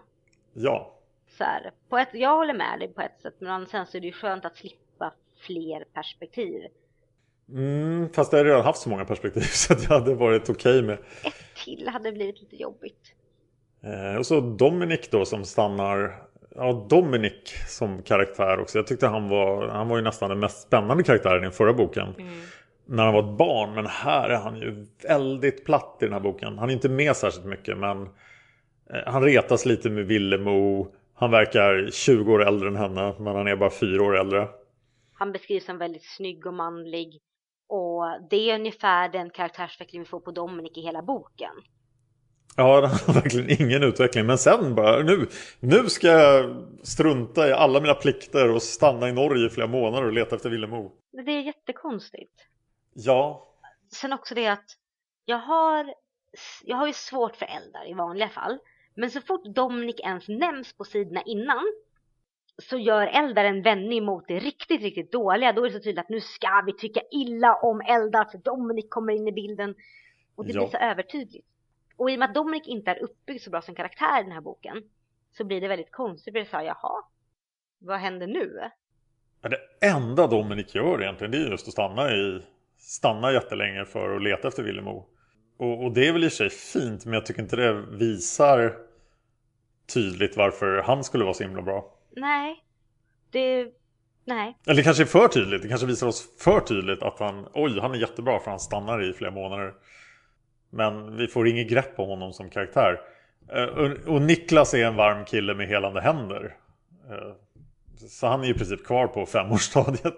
Ja, Så här, på ett, jag håller med dig på ett sätt, men sen så är det ju skönt att slippa fler perspektiv. mm, fast jag har redan haft så många perspektiv så att jag hade varit okej med. Ett till hade blivit lite jobbigt. Eh, och så Dominic då som stannar. Ja, Dominic som karaktär också. Jag tyckte han var, han var ju nästan den mest spännande karaktären i den förra boken. När han var ett barn. Men här är han ju väldigt platt i den här boken. Han är inte med särskilt mycket men eh, han retas lite med Villemo. Han verkar 20 år äldre än henne men han är bara 4 år äldre. Han beskrivs som väldigt snygg och manlig. Och det är ungefär den karaktärsutveckling vi får på Dominic i hela boken. Ja, det har verkligen ingen utveckling. Men sen bara, nu, nu ska jag strunta i alla mina plikter och stanna i Norge i flera månader och leta efter Villemo. Det är jättekonstigt. Ja. Sen också det att jag har, jag har ju svårt för eldar i vanliga fall. Men så fort Dominic ens nämns på sidorna innan så gör Eldar en vändning mot det riktigt, riktigt dåliga. Då är det så tydligt att nu ska vi tycka illa om Eldar för Dominic kommer in i bilden. Och det Ja. blir så övertydligt. Och i och med att Dominic inte är uppbyggd så bra som karaktär i den här boken så blir det väldigt konstigt. Det blir så här, jaha, vad händer nu? Ja, Det enda Dominic gör egentligen det är just att stanna i stanna jättelänge för att leta efter Villemo. Och, och det är väl i och för sig fint men jag tycker inte det visar tydligt varför han skulle vara så himla bra. Nej, det, nej. Eller det kanske är för tydligt. Det kanske visar oss för tydligt att han, oj, han är jättebra för han stannar i flera månader. Men vi får inget grepp om honom som karaktär. Eh, Och, Niklas är en varm kille med helande händer. Eh, Så han är i princip kvar på femårsstadiet.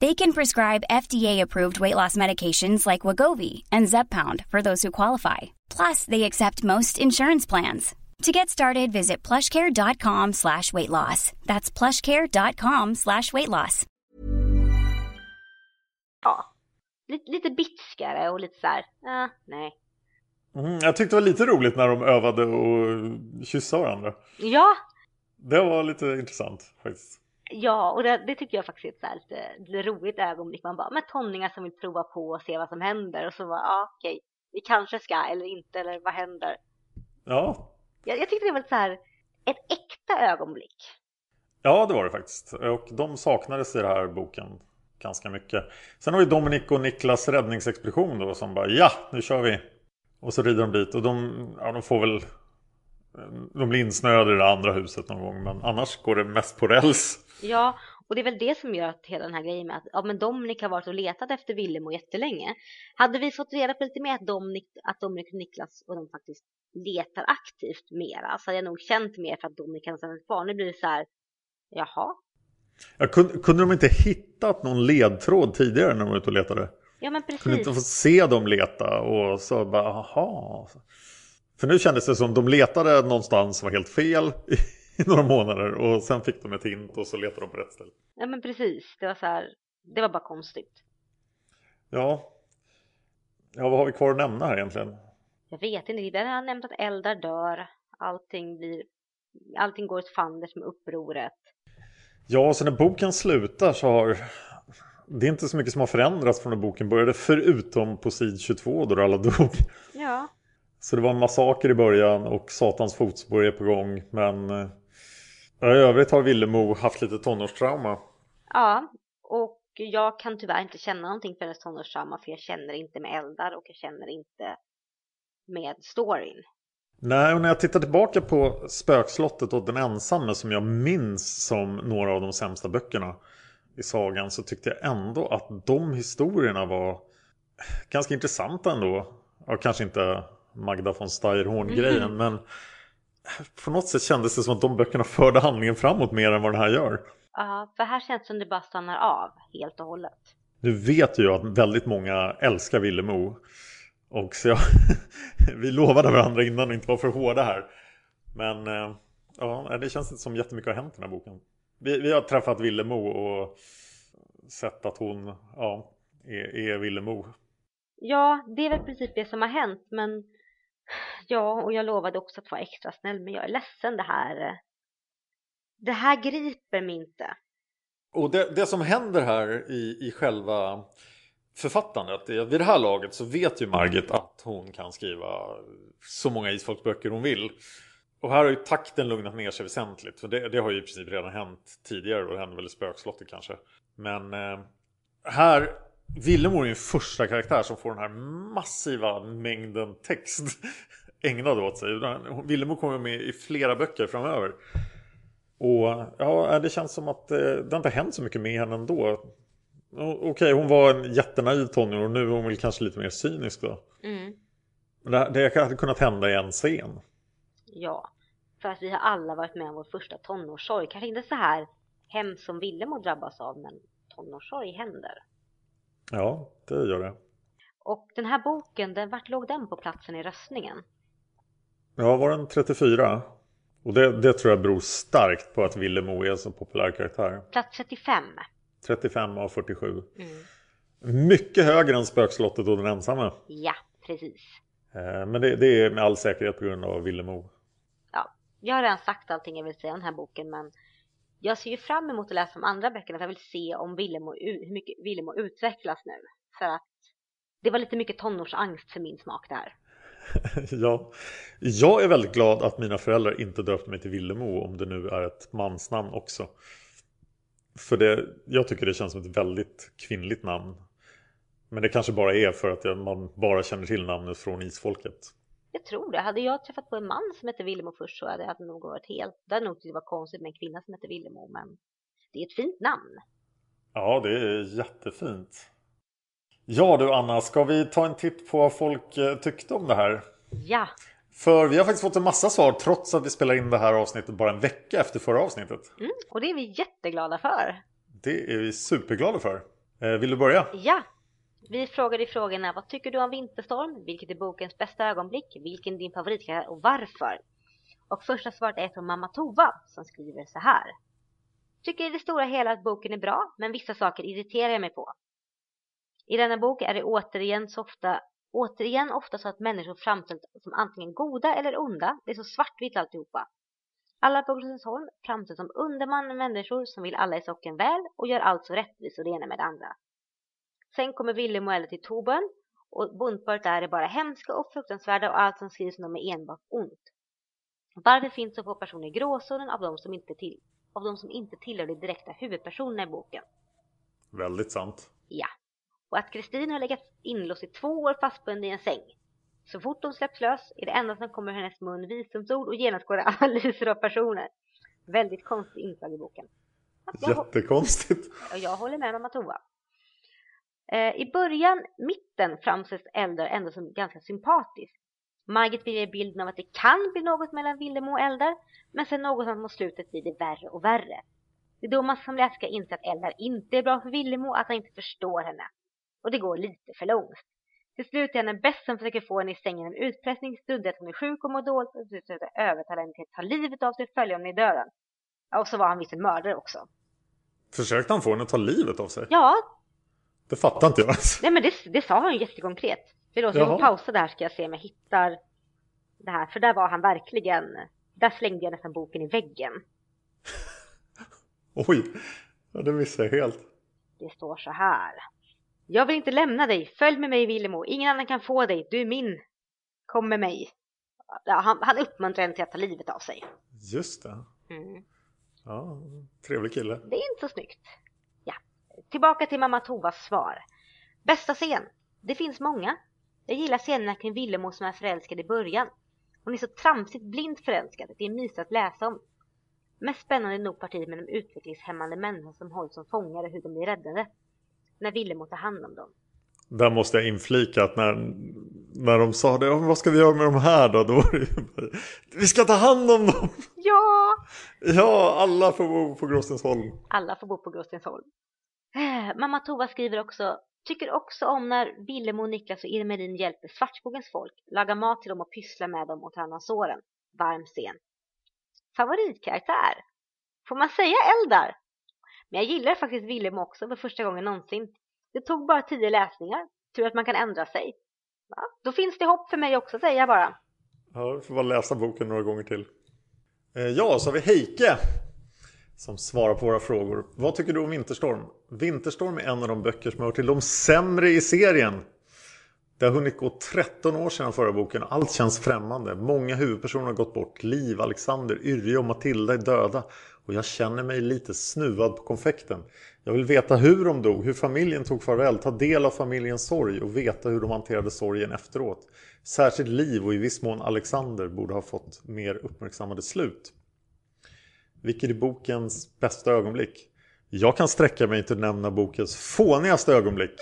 They can prescribe FDA-approved weight loss medications like Wagovi and Zepbound for those who qualify. Plus, they accept most insurance plans. To get started, visit plushcare.com slash weight loss. That's plushcare.com slash weight loss. Ja, lite, lite bitskare och lite så här, ah, nej. Mm, jag tyckte det var lite roligt när de övade och kyssa varandra. Ja, Det var lite intressant faktiskt. Ja, och det, det tycker jag faktiskt är ett så här lite, roligt ögonblick. Man bara, med tonningar som vill prova på och se vad som händer. Och så bara, ja okej, vi kanske ska eller inte, eller vad händer? Ja, Jag, jag tyckte det var ett så här, ett äkta ögonblick. Ja, det var det faktiskt. Och de saknades i den här boken ganska mycket. Sen har vi Dominic och Niklas räddningsexpedition då som bara ja, nu kör vi. Och så rider de dit och de, ja, de får väl de blir insnöade i det andra huset någon gång men annars går det mest på räls. Ja, och det är väl det som gör att hela den här grejen med att ja, men Dominic har varit och letat efter Villemo jättelänge. Hade vi fått reda på lite mer att Dominic, att Dominic och Niklas och de faktiskt letar aktivt mera så hade jag nog känt mer för att Dominic kan stanna kvar. Nu blir det så här, jaha, Ja, kunde, kunde de inte hittat någon ledtråd tidigare när de var ute och letade? ja men Kunde precis. inte få se dem leta och så bara aha. För nu kändes det som de letade någonstans var helt fel i några månader och sen fick de ett hint och så letade de på rätt ställe. Ja men precis, det var så här, det var bara konstigt. Ja. Ja, vad har vi kvar att nämna här egentligen? Jag vet inte, där har jag nämnt att eldar dör, allting blir, allting går åt fanders med upproret. Ja, så när boken slutar så har det är inte så mycket som har förändrats från när boken började förutom på sid 22 då alla dog. Ja, Så det var en massaker i början och Satans fotspår är på gång. Men eh, i övrigt har Villemo haft lite tonårstrauma. Ja, och jag kan tyvärr inte känna någonting för hennes tonårsdrama för jag känner inte med eldar och jag känner inte med storyn. Nej, och när jag tittar tillbaka på Spökslottet och Den ensamme som jag minns som några av de sämsta böckerna i sagan så tyckte jag ändå att de historierna var ganska intressanta ändå. Ja, kanske inte Magda von Steyrhorn-grejen mm. men på något sätt kändes det som att de böckerna förde handlingen framåt mer än vad den här gör. Ja, för här känns det som det bara stannar av helt och hållet. Nu vet ju jag att väldigt många älskar Villemo. Och så jag, vi lovade varandra innan och inte var för hårda här. Men eh, ja, det känns inte som jättemycket har hänt i den här boken. Vi, vi har träffat Villemo och sett att hon ja, är, är Villemo. Ja, det är väl precis det som har hänt. Men ja, och jag lovade också att vara extra snäll. Men jag är ledsen det här. Eh, det här griper mig inte. Och det, det som händer här i, i själva författandet är vid det här laget så vet ju Margit att hon kan skriva så många isfolksböcker hon vill. Och här har ju takten lugnat ner sig väsentligt. För det, det har ju i princip redan hänt tidigare. Och det hände väl i Spökslottet kanske. Men eh, här Villemor är ju en första karaktär som får den här massiva mängden text ägnad åt sig. Villemor kommer med i flera böcker framöver. Och ja, det känns som att eh, det inte hänt så mycket med henne ändå. Okej, okay, hon var en jättenaiv tonåring och nu är hon väl kanske lite mer cynisk då. Mm. Det, det hade kunnat hända i en scen. Ja, för att vi har alla varit med om vår första tonårssorg. Kanske inte så här hemskt som Willem drabbas av, men tonårssorg händer. Ja, det gör det. Och den här boken, den, vart låg den på platsen i röstningen? Ja, var den 34? Och det, det tror jag beror starkt på att Willemo är en så populär karaktär. Plats 35. 35 av 47. Mm. Mycket högre än Spökslottet och den ensamme. Ja, precis. Eh, men det, det, är med all säkerhet på grund av Willemo. Ja, jag har redan sagt allting jag vill säga om den här boken men jag ser ju fram emot att läsa de andra böckerna för jag vill se om Willemo, hur mycket Willemo utvecklas nu. För att det var lite mycket tonårsangst för min smak där. ja, jag är väldigt glad att mina föräldrar inte döpte mig till Villemo om det nu är ett mansnamn också. För det, jag tycker det känns som ett väldigt kvinnligt namn. Men det kanske bara är för att man bara känner till namnet från isfolket. Jag tror det. Hade jag träffat på en man som hette Villemo först så hade det nog varit helt... Det hade nog tyckt det var konstigt med en kvinna som hette Villemo men det är ett fint namn. Ja, det är jättefint. Ja du Anna, ska vi ta en titt på vad folk eh, tyckte om det här? Ja. För vi har faktiskt fått en massa svar trots att vi spelar in det här avsnittet bara en vecka efter förra avsnittet. Mm, och det är vi jätteglada för. Det är vi superglada för. Eh, vill du börja? Ja. Vi frågade i frågorna vad tycker du om Vinterstorm? Vilket är bokens bästa ögonblick? Vilken är din favoritkaraktär och varför? Och första svaret är från mamma Tova som skriver så här. Tycker i det stora hela att boken är bra men vissa saker irriterar jag mig på. I denna bok är det återigen så ofta återigen ofta så att människor framställs som antingen goda eller onda. Det är så svartvitt alltihopa. Alla på Glömsholm framställs som underman människor som vill alla i socken väl och gör allt så rättvist och det ena med det andra. Sen kommer Willem och Elle till Torbjörn och bondparet där är bara hemska och fruktansvärda och allt som skrivs om dem är enbart ont. Varför finns så få personer i gråzonen av de som inte, till, av de som inte tillhör de direkta huvudpersonerna i boken? Väldigt sant. Ja och att Kristin har legat inlåst i två år fastbunden i en säng. Så fort hon släpps lös är det enda som kommer ur hennes mun visdomsord och det analyser av personer. Väldigt konstigt inslag i boken. Jättekonstigt. Och jag håller med mamma Tova. Eh, I början, mitten, framställs Eldar ändå som ganska sympatisk. Margit vill ge bilden av att det kan bli något mellan Villemo och Eldar, men sen någonstans mot slutet blir det värre och värre. Det är då man som läsare inser att Eldar inte är bra för Villemo, att han inte förstår henne och det går lite för långt. Till slut är han en bäst som försöker få henne i sängen med utpressning, struntade att hon är sjuk och mår dåligt och försöker övertala henne till att ta livet av sig och följa honom i döden. Ja, och så var han visst en mördare också. Försökte han få henne att ta livet av sig? Ja. Det fattar inte jag. Nej men det, det sa han ju jättekonkret. Då ska jag pausa där ska jag se om jag hittar det här. För där var han verkligen, där slängde jag nästan boken i väggen. Oj, ja, det missade jag helt. Det står så här. Jag vill inte lämna dig. Följ med mig Villemo. Ingen annan kan få dig. Du är min. Kom med mig. Ja, han, han uppmuntrar henne till att ta livet av sig. Just det. Mm. Ja, trevlig kille. Det är inte så snyggt. Tillbaka till mamma Tovas svar. Bästa scen? Det finns många. Jag gillar scenerna kring Villemo som är förälskad i början. Hon är så tramsigt blint förälskad att det är mysigt att läsa om. Mest spännande är nog partiet med de utvecklingshämmande människorna som hålls som fångar och hur de blir räddade. När Villemo tar hand om dem. Där måste jag inflika att när, när de sa det, vad ska vi göra med de här då? Då var det ju, vi ska ta hand om dem! Ja! Ja, alla får bo på Gråstensholm. Alla får bo på Gråstensholm. Eh, mamma Tova skriver också, tycker också om när Villemo, Niklas och Irmelin hjälper Svartskogens folk, lagar mat till dem och pysslar med dem och tar hand om såren. Varm scen. Favoritkaraktär? Får man säga Eldar? Men jag gillar faktiskt Villemo också för första gången någonsin. Det tog bara tio läsningar. Tur att man kan ändra sig. Ja, då finns det hopp för mig också säger jag bara. Ja, vi får bara läsa boken några gånger till. Eh, ja, så har vi Heike som svarar på våra frågor. Vad tycker du om Vinterstorm? Vinterstorm är en av de böcker som hör till de sämre i serien. Det har hunnit gå 13 år sedan förra boken. Allt känns främmande. Många huvudpersoner har gått bort. Liv, Alexander, Yrje och Matilda är döda. Och jag känner mig lite snuvad på konfekten. Jag vill veta hur de dog, hur familjen tog farväl, ta del av familjens sorg och veta hur de hanterade sorgen efteråt. Särskilt Liv och i viss mån Alexander borde ha fått mer uppmärksammade slut. Vilket är bokens bästa ögonblick? Jag kan sträcka mig till att nämna bokens fånigaste ögonblick.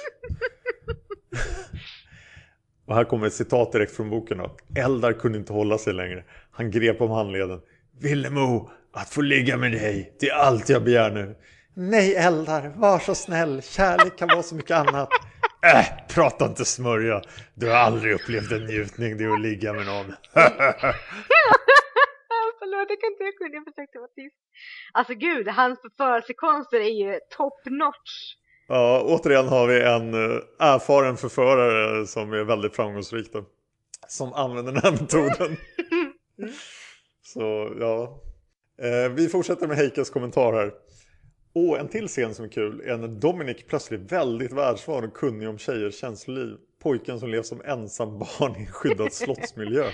Och här kommer ett citat direkt från boken då. Eldar kunde inte hålla sig längre. Han grep om handleden. Villemo, att få ligga med dig, det är allt jag begär nu. Nej Eldar, var så snäll. Kärlek kan vara så mycket annat. Äh, prata inte smörja. Du har aldrig upplevt en njutning det är att ligga med någon. Jag kan inte jag kunde, jag försökte vara tyst. Alltså gud, hans förförelsekonster är ju top notch. Ja, återigen har vi en eh, erfaren förförare som är väldigt framgångsrik då, Som använder den här metoden. Så ja. Eh, vi fortsätter med Heikes kommentar här. Och en till scen som är kul är när Dominic plötsligt väldigt världsvan och kunnig om tjejers känsloliv. Pojken som lever som ensam barn i en skyddad slottsmiljö.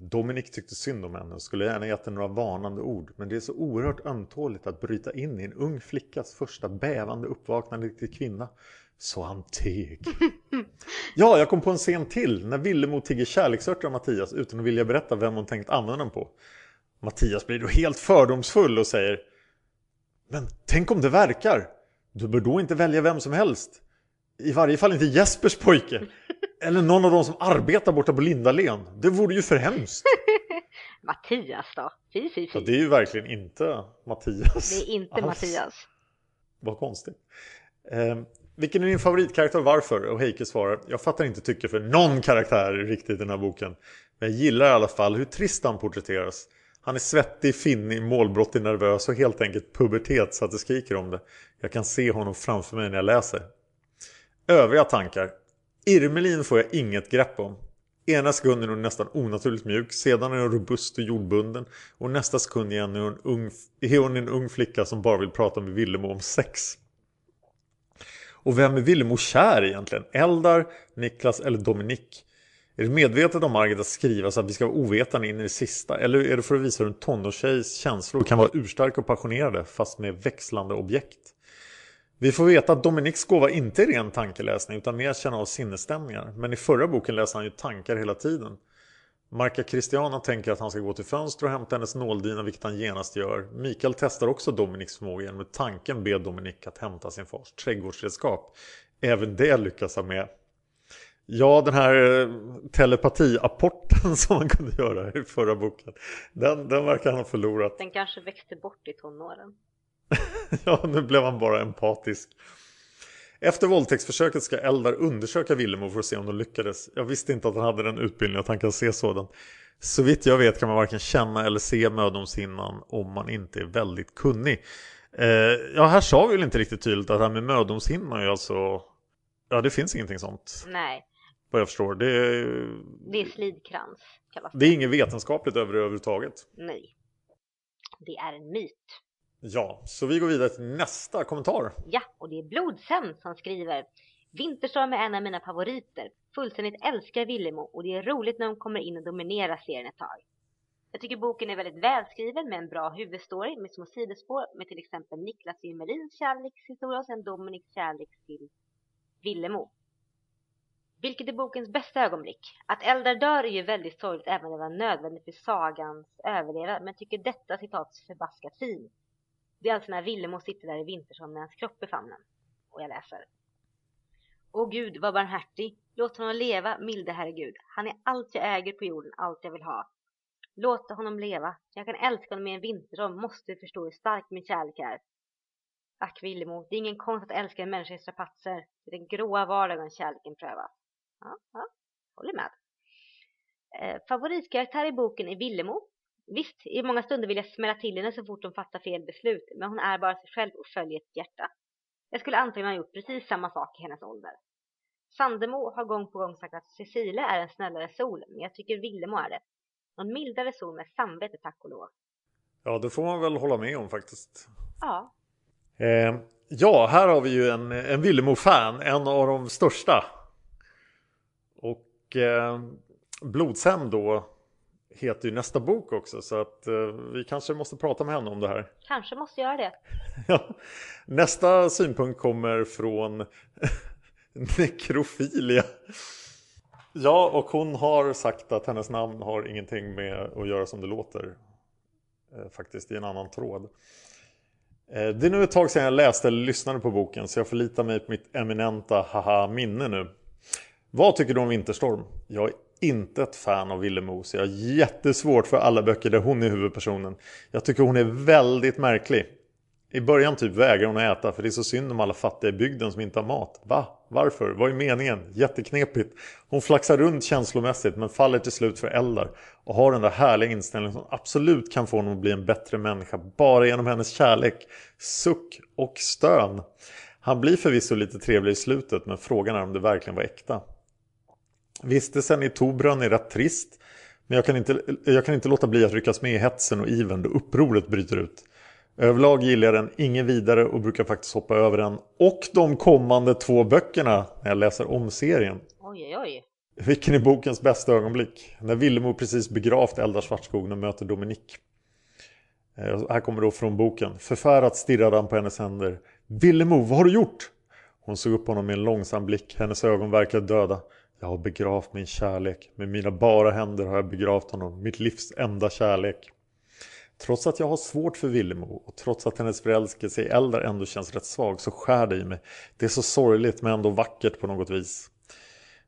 Dominic tyckte synd om henne och skulle gärna gett henne några varnande ord. Men det är så oerhört ömtåligt att bryta in i en ung flickas första bävande uppvaknande till kvinna. Så han teg. Ja, jag kom på en scen till när Villemo tigger kärleksörter av Mattias utan att vilja berätta vem hon tänkt använda dem på. Mattias blir då helt fördomsfull och säger Men tänk om det verkar? Du bör då inte välja vem som helst. I varje fall inte Jespers pojke. Eller någon av dem som arbetar borta på Lindalen. Det vore ju för hemskt. Mattias då? Fy, fy, Ja, fy. det är ju verkligen inte Mattias. Det är inte alls. Mattias. Vad konstigt. Eh, vilken är din favoritkaraktär och varför? Och Heike svarar, jag fattar inte tycke för någon karaktär riktigt i den här boken. Men jag gillar i alla fall hur trist han porträtteras. Han är svettig, finnig, målbrottig, nervös och helt enkelt pubertet så att det skriker om det. Jag kan se honom framför mig när jag läser. Övriga tankar. Irmelin får jag inget grepp om. Ena sekunden är hon nästan onaturligt mjuk, sedan är hon robust och jordbunden och nästa sekund igen är hon, ung, är hon en ung flicka som bara vill prata med Villemo om sex. Och vem är Villemo kär egentligen? Eldar, Niklas eller Dominik? Är det medvetet om Margit att skriva så att vi ska vara ovetande in i det sista? Eller är det för att visa hur en tonårstjejs känslor kan vara urstarka och passionerade fast med växlande objekt? Vi får veta att Dominiks gåva inte är ren tankeläsning utan mer känna av sinnesstämningar. Men i förra boken läser han ju tankar hela tiden. Marca Christiana tänker att han ska gå till fönster och hämta hennes nåldina vilket han genast gör. Mikael testar också Dominiks förmåga genom att tanken be Dominik att hämta sin fars trädgårdsredskap. Även det lyckas han med. Ja, den här eh, telepatiapporten som han kunde göra i förra boken. Den, den verkar han ha förlorat. Den kanske växte bort i tonåren. Ja, nu blev han bara empatisk. Efter våldtäktsförsöket ska Eldar undersöka Villemo för att se om de lyckades. Jag visste inte att han hade den utbildningen att han kan se sådant. Så vitt jag vet kan man varken känna eller se mödomshinnan om man inte är väldigt kunnig. Eh, ja, här sa vi väl inte riktigt tydligt att det här med mödomshinnan är alltså... Ja, det finns ingenting sånt. Nej, Vad jag förstår. Det är, det är slidkrans kallas det är inget vetenskapligt över det överhuvudtaget. Nej. Det är en myt. Ja, så vi går vidare till nästa kommentar. Ja, och det är Blodsömn som skriver Vinterstorm är en av mina favoriter. Fullständigt älskar Villemo och det är roligt när de kommer in och dominerar serien ett tag. Jag tycker boken är väldigt välskriven med en bra huvudstory med små sidospår med till exempel Niklas Wimmerins kärlekshistoria och sen Dominiks kärlek till Villemo. Vilket är bokens bästa ögonblick? Att Eldar dör är ju väldigt sorgligt även om det var nödvändigt för sagans överlevnad men tycker detta citat förbaskat fint. Det är alltså när Villemo sitter där i Vintersson med hans kropp i famnen. Och jag läser. Åh Gud, vad barmhärtig. Låt honom leva, milde Herre Gud. Han är allt jag äger på jorden, allt jag vill ha. Låt honom leva. Jag kan älska honom i en vintersom, måste du förstå hur stark min kärlek är. Ack Villemo, det är ingen konst att älska en människa i strapatser. Det är den gråa vardagen kärleken prövas. Ja, ja, håller med. Eh, favoritkaraktär i boken är Villemo. Visst, i många stunder vill jag smälla till henne så fort hon fattar fel beslut, men hon är bara sig själv och följer ett hjärta. Jag skulle antagligen ha gjort precis samma sak i hennes ålder. Sandemo har gång på gång sagt att Cecilia är en snällare sol, men jag tycker Villemo är det. Någon mildare sol med samvete, tack och lov. Ja, det får man väl hålla med om faktiskt. Ja. Eh, ja, här har vi ju en, en Villemo-fan, en av de största. Och eh, Blodshämnd då heter ju nästa bok också så att eh, vi kanske måste prata med henne om det här. Kanske måste göra det. Ja. Nästa synpunkt kommer från Nekrofilia. Ja, och hon har sagt att hennes namn har ingenting med att göra som det låter. Eh, faktiskt i en annan tråd. Eh, det är nu ett tag sedan jag läste eller lyssnade på boken så jag förlitar mig på mitt eminenta haha minne nu. Vad tycker du om Vinterstorm? Jag är inte ett fan av Villemo så jag har jättesvårt för alla böcker där hon är huvudpersonen. Jag tycker hon är väldigt märklig. I början typ vägrar hon att äta för det är så synd om alla fattiga i bygden som inte har mat. Va? Varför? Vad är meningen? Jätteknepigt. Hon flaxar runt känslomässigt men faller till slut för Eldar och har den där härliga inställningen som absolut kan få honom att bli en bättre människa bara genom hennes kärlek, suck och stön. Han blir förvisso lite trevlig i slutet men frågan är om det verkligen var äkta. Vistelsen i Tobrön är rätt trist men jag kan, inte, jag kan inte låta bli att ryckas med i hetsen och iven då upproret bryter ut. Överlag gillar jag den ingen vidare och brukar faktiskt hoppa över den och de kommande två böckerna när jag läser om serien. Oj, oj. Vilken är bokens bästa ögonblick? När Villemo precis begravt Eldar Svartskog och möter Dominik. Eh, här kommer då från boken. Förfärat stirrade han på hennes händer. Villemo, vad har du gjort? Hon såg upp på honom med en långsam blick. Hennes ögon verkade döda. Jag har begravt min kärlek. Med mina bara händer har jag begravt honom. Mitt livs enda kärlek. Trots att jag har svårt för Villemo och trots att hennes förälskelse i Eldar ändå känns rätt svag så skär det i mig. Det är så sorgligt men ändå vackert på något vis.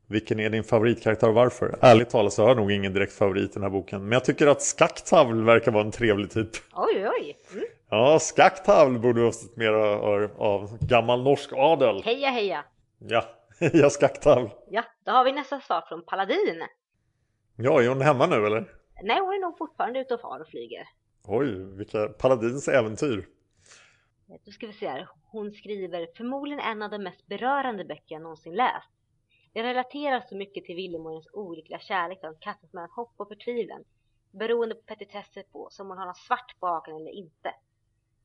Vilken är din favoritkaraktär och varför? Ärligt talat så har jag nog ingen direkt favorit i den här boken. Men jag tycker att Skakktavl verkar vara en trevlig typ. Oj, oj. Mm. Ja, Skakktavl borde ha sett mer av, av gammal norsk adel. Heja, heja. Ja, heja Skakktavl. Ja, då har vi nästa svar från Paladin. Ja, är hon hemma nu eller? Nej, hon är nog fortfarande ute och far och flyger. Oj, vilka Paladins äventyr. Då ska vi se här. Hon skriver förmodligen en av de mest berörande böcker jag någonsin läst. Jag relaterar så mycket till Villemorens olyckliga kärlek hon kastas mellan hopp och förtvivlan. Beroende på petitesser på som hon har något svart på hakan eller inte.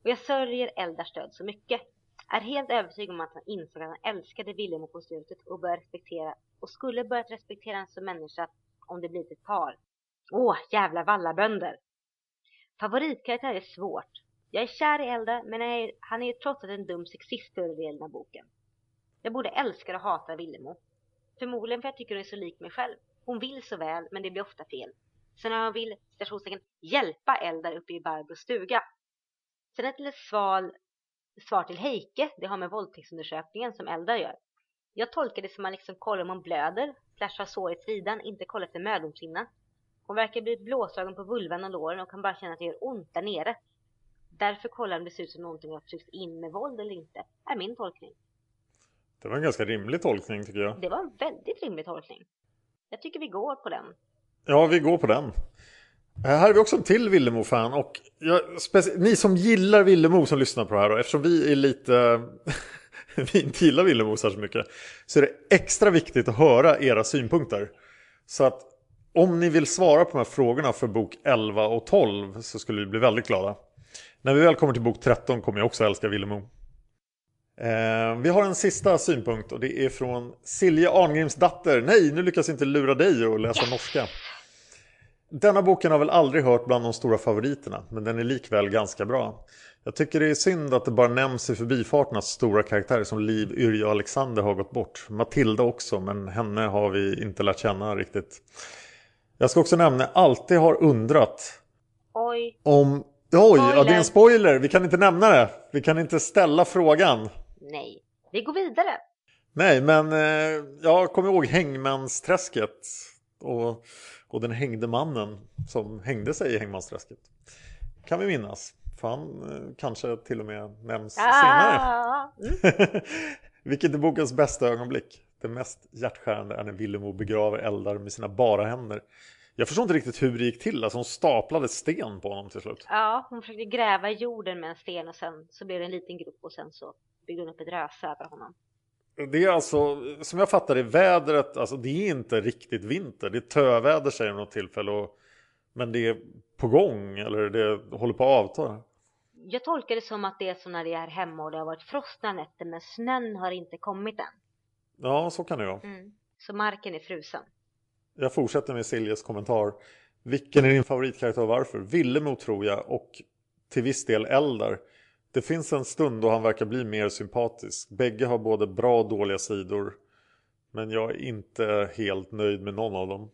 Och jag sörjer Eldars död så mycket. Är helt övertygad om att han insåg att han älskade Villemo på slutet och började respektera och skulle börjat respektera henne som människa om det blivit ett par. Åh, jävla vallabönder! Favoritkaraktär är svårt. Jag är kär i Eldar, men är, han är ju trots allt en dum sexist större delen av boken. Jag borde älska och hata Villemo. Förmodligen för jag tycker hon är så lik mig själv. Hon vill så väl, men det blir ofta fel. Så när hon vill, citationstecken, hjälpa Eldar uppe i Barbros stuga. Sen ett litet sval, svar till Heike, det har med våldtäktsundersökningen som Eldar gör. Jag tolkar det som att man liksom kollar om hon blöder, slash har sår i sidan, inte kollar efter mödomshinna. Hon verkar bli blåslagen på vulvan och låren och kan bara känna att det gör ont där nere. Därför kollar om det ser ut som någonting har tryckts in med våld eller inte, är min tolkning. Det var en ganska rimlig tolkning tycker jag. Det var en väldigt rimlig tolkning. Jag tycker vi går på den. Ja, vi går på den. Här är vi också en till Villemo-fan och jag, ni som gillar Villemo som lyssnar på det här då, eftersom vi är lite vi inte gillar Villemo särskilt mycket så är det extra viktigt att höra era synpunkter. Så att om ni vill svara på de här frågorna för bok 11 och 12 så skulle vi bli väldigt glada. När vi väl kommer till bok 13 kommer jag också älska Villemo. Eh, vi har en sista synpunkt och det är från Silje Arngrims datter. Nej, nu lyckas jag inte lura dig att läsa norska. Denna boken har väl aldrig hört bland de stora favoriterna, men den är likväl ganska bra. Jag tycker det är synd att det bara nämns i förbifarten att stora karaktärer som Liv, Yrja och Alexander har gått bort. Matilda också, men henne har vi inte lärt känna riktigt. Jag ska också nämna, alltid har undrat Oj. om... Oj, ja, det är en spoiler! Vi kan inte nämna det. Vi kan inte ställa frågan. Nej. Vi går vidare. Nej, men eh, jag kommer ihåg Hängmansträsket och, och den hängde mannen som hängde sig i Hängmansträsket. Kan vi minnas. För han eh, kanske till och med nämns senare. Ah, mm. Vilket är bokens bästa ögonblick? Det mest hjärtskärande är när Villemo begraver Eldar med sina bara händer. Jag förstår inte riktigt hur det gick till. Alltså hon staplade sten på honom till slut. Ja, hon försökte gräva i jorden med en sten och sen så blev det en liten grupp och sen så byggde hon upp ett röse över honom. Det är alltså, som jag fattar det, vädret, alltså det är inte riktigt vinter. Det är töväder säger de något tillfälle. Och, men det är på gång, eller det håller på att avta. Jag tolkar det som att det är så när det är hemma och det har varit frostna nätter men snön har inte kommit än. Ja, så kan det vara. Mm. Så marken är frusen. Jag fortsätter med Siljes kommentar. Vilken är din favoritkaraktär och varför? Villemo tror jag och till viss del Eldar. Det finns en stund då han verkar bli mer sympatisk. Bägge har både bra och dåliga sidor. Men jag är inte helt nöjd med någon av dem.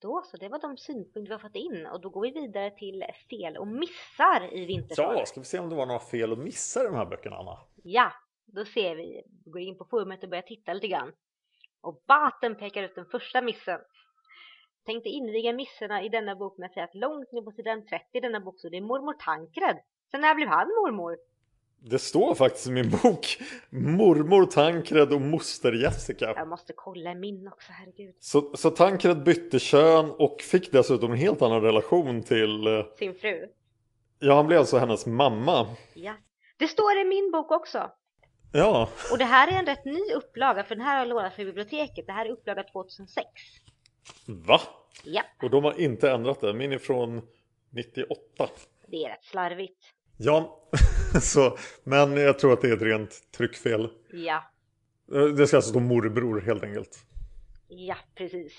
Då så, det var de synpunkter vi har fått in och då går vi vidare till fel och missar i Vintersorg. Ja, ska vi se om det var några fel och missar i de här böckerna Anna? Ja, då ser vi, vi går in på forumet och börjar titta lite grann. Och Baten pekar ut den första missen. Tänkte inviga misserna i denna bok med att säga att långt ner på sidan 30 i denna bok så det är mormor Tankred. Sen när blev han mormor? Det står faktiskt i min bok Mormor Tankred och moster Jessica. Jag måste kolla min också, herregud. Så, så Tankred bytte kön och fick dessutom en helt annan relation till... eh, Sin fru. Ja, han blev alltså hennes mamma. Ja. Det står i min bok också. Ja, Och det här är en rätt ny upplaga för den här har jag lånat från biblioteket. Det här är upplaga 2006. va? Ja, Och de har inte ändrat det. Min är från 98. det är rätt slarvigt. Ja, så, men jag tror att det är ett rent tryckfel. Ja, Eh, Det ska alltså stå morbror helt enkelt. ja precis.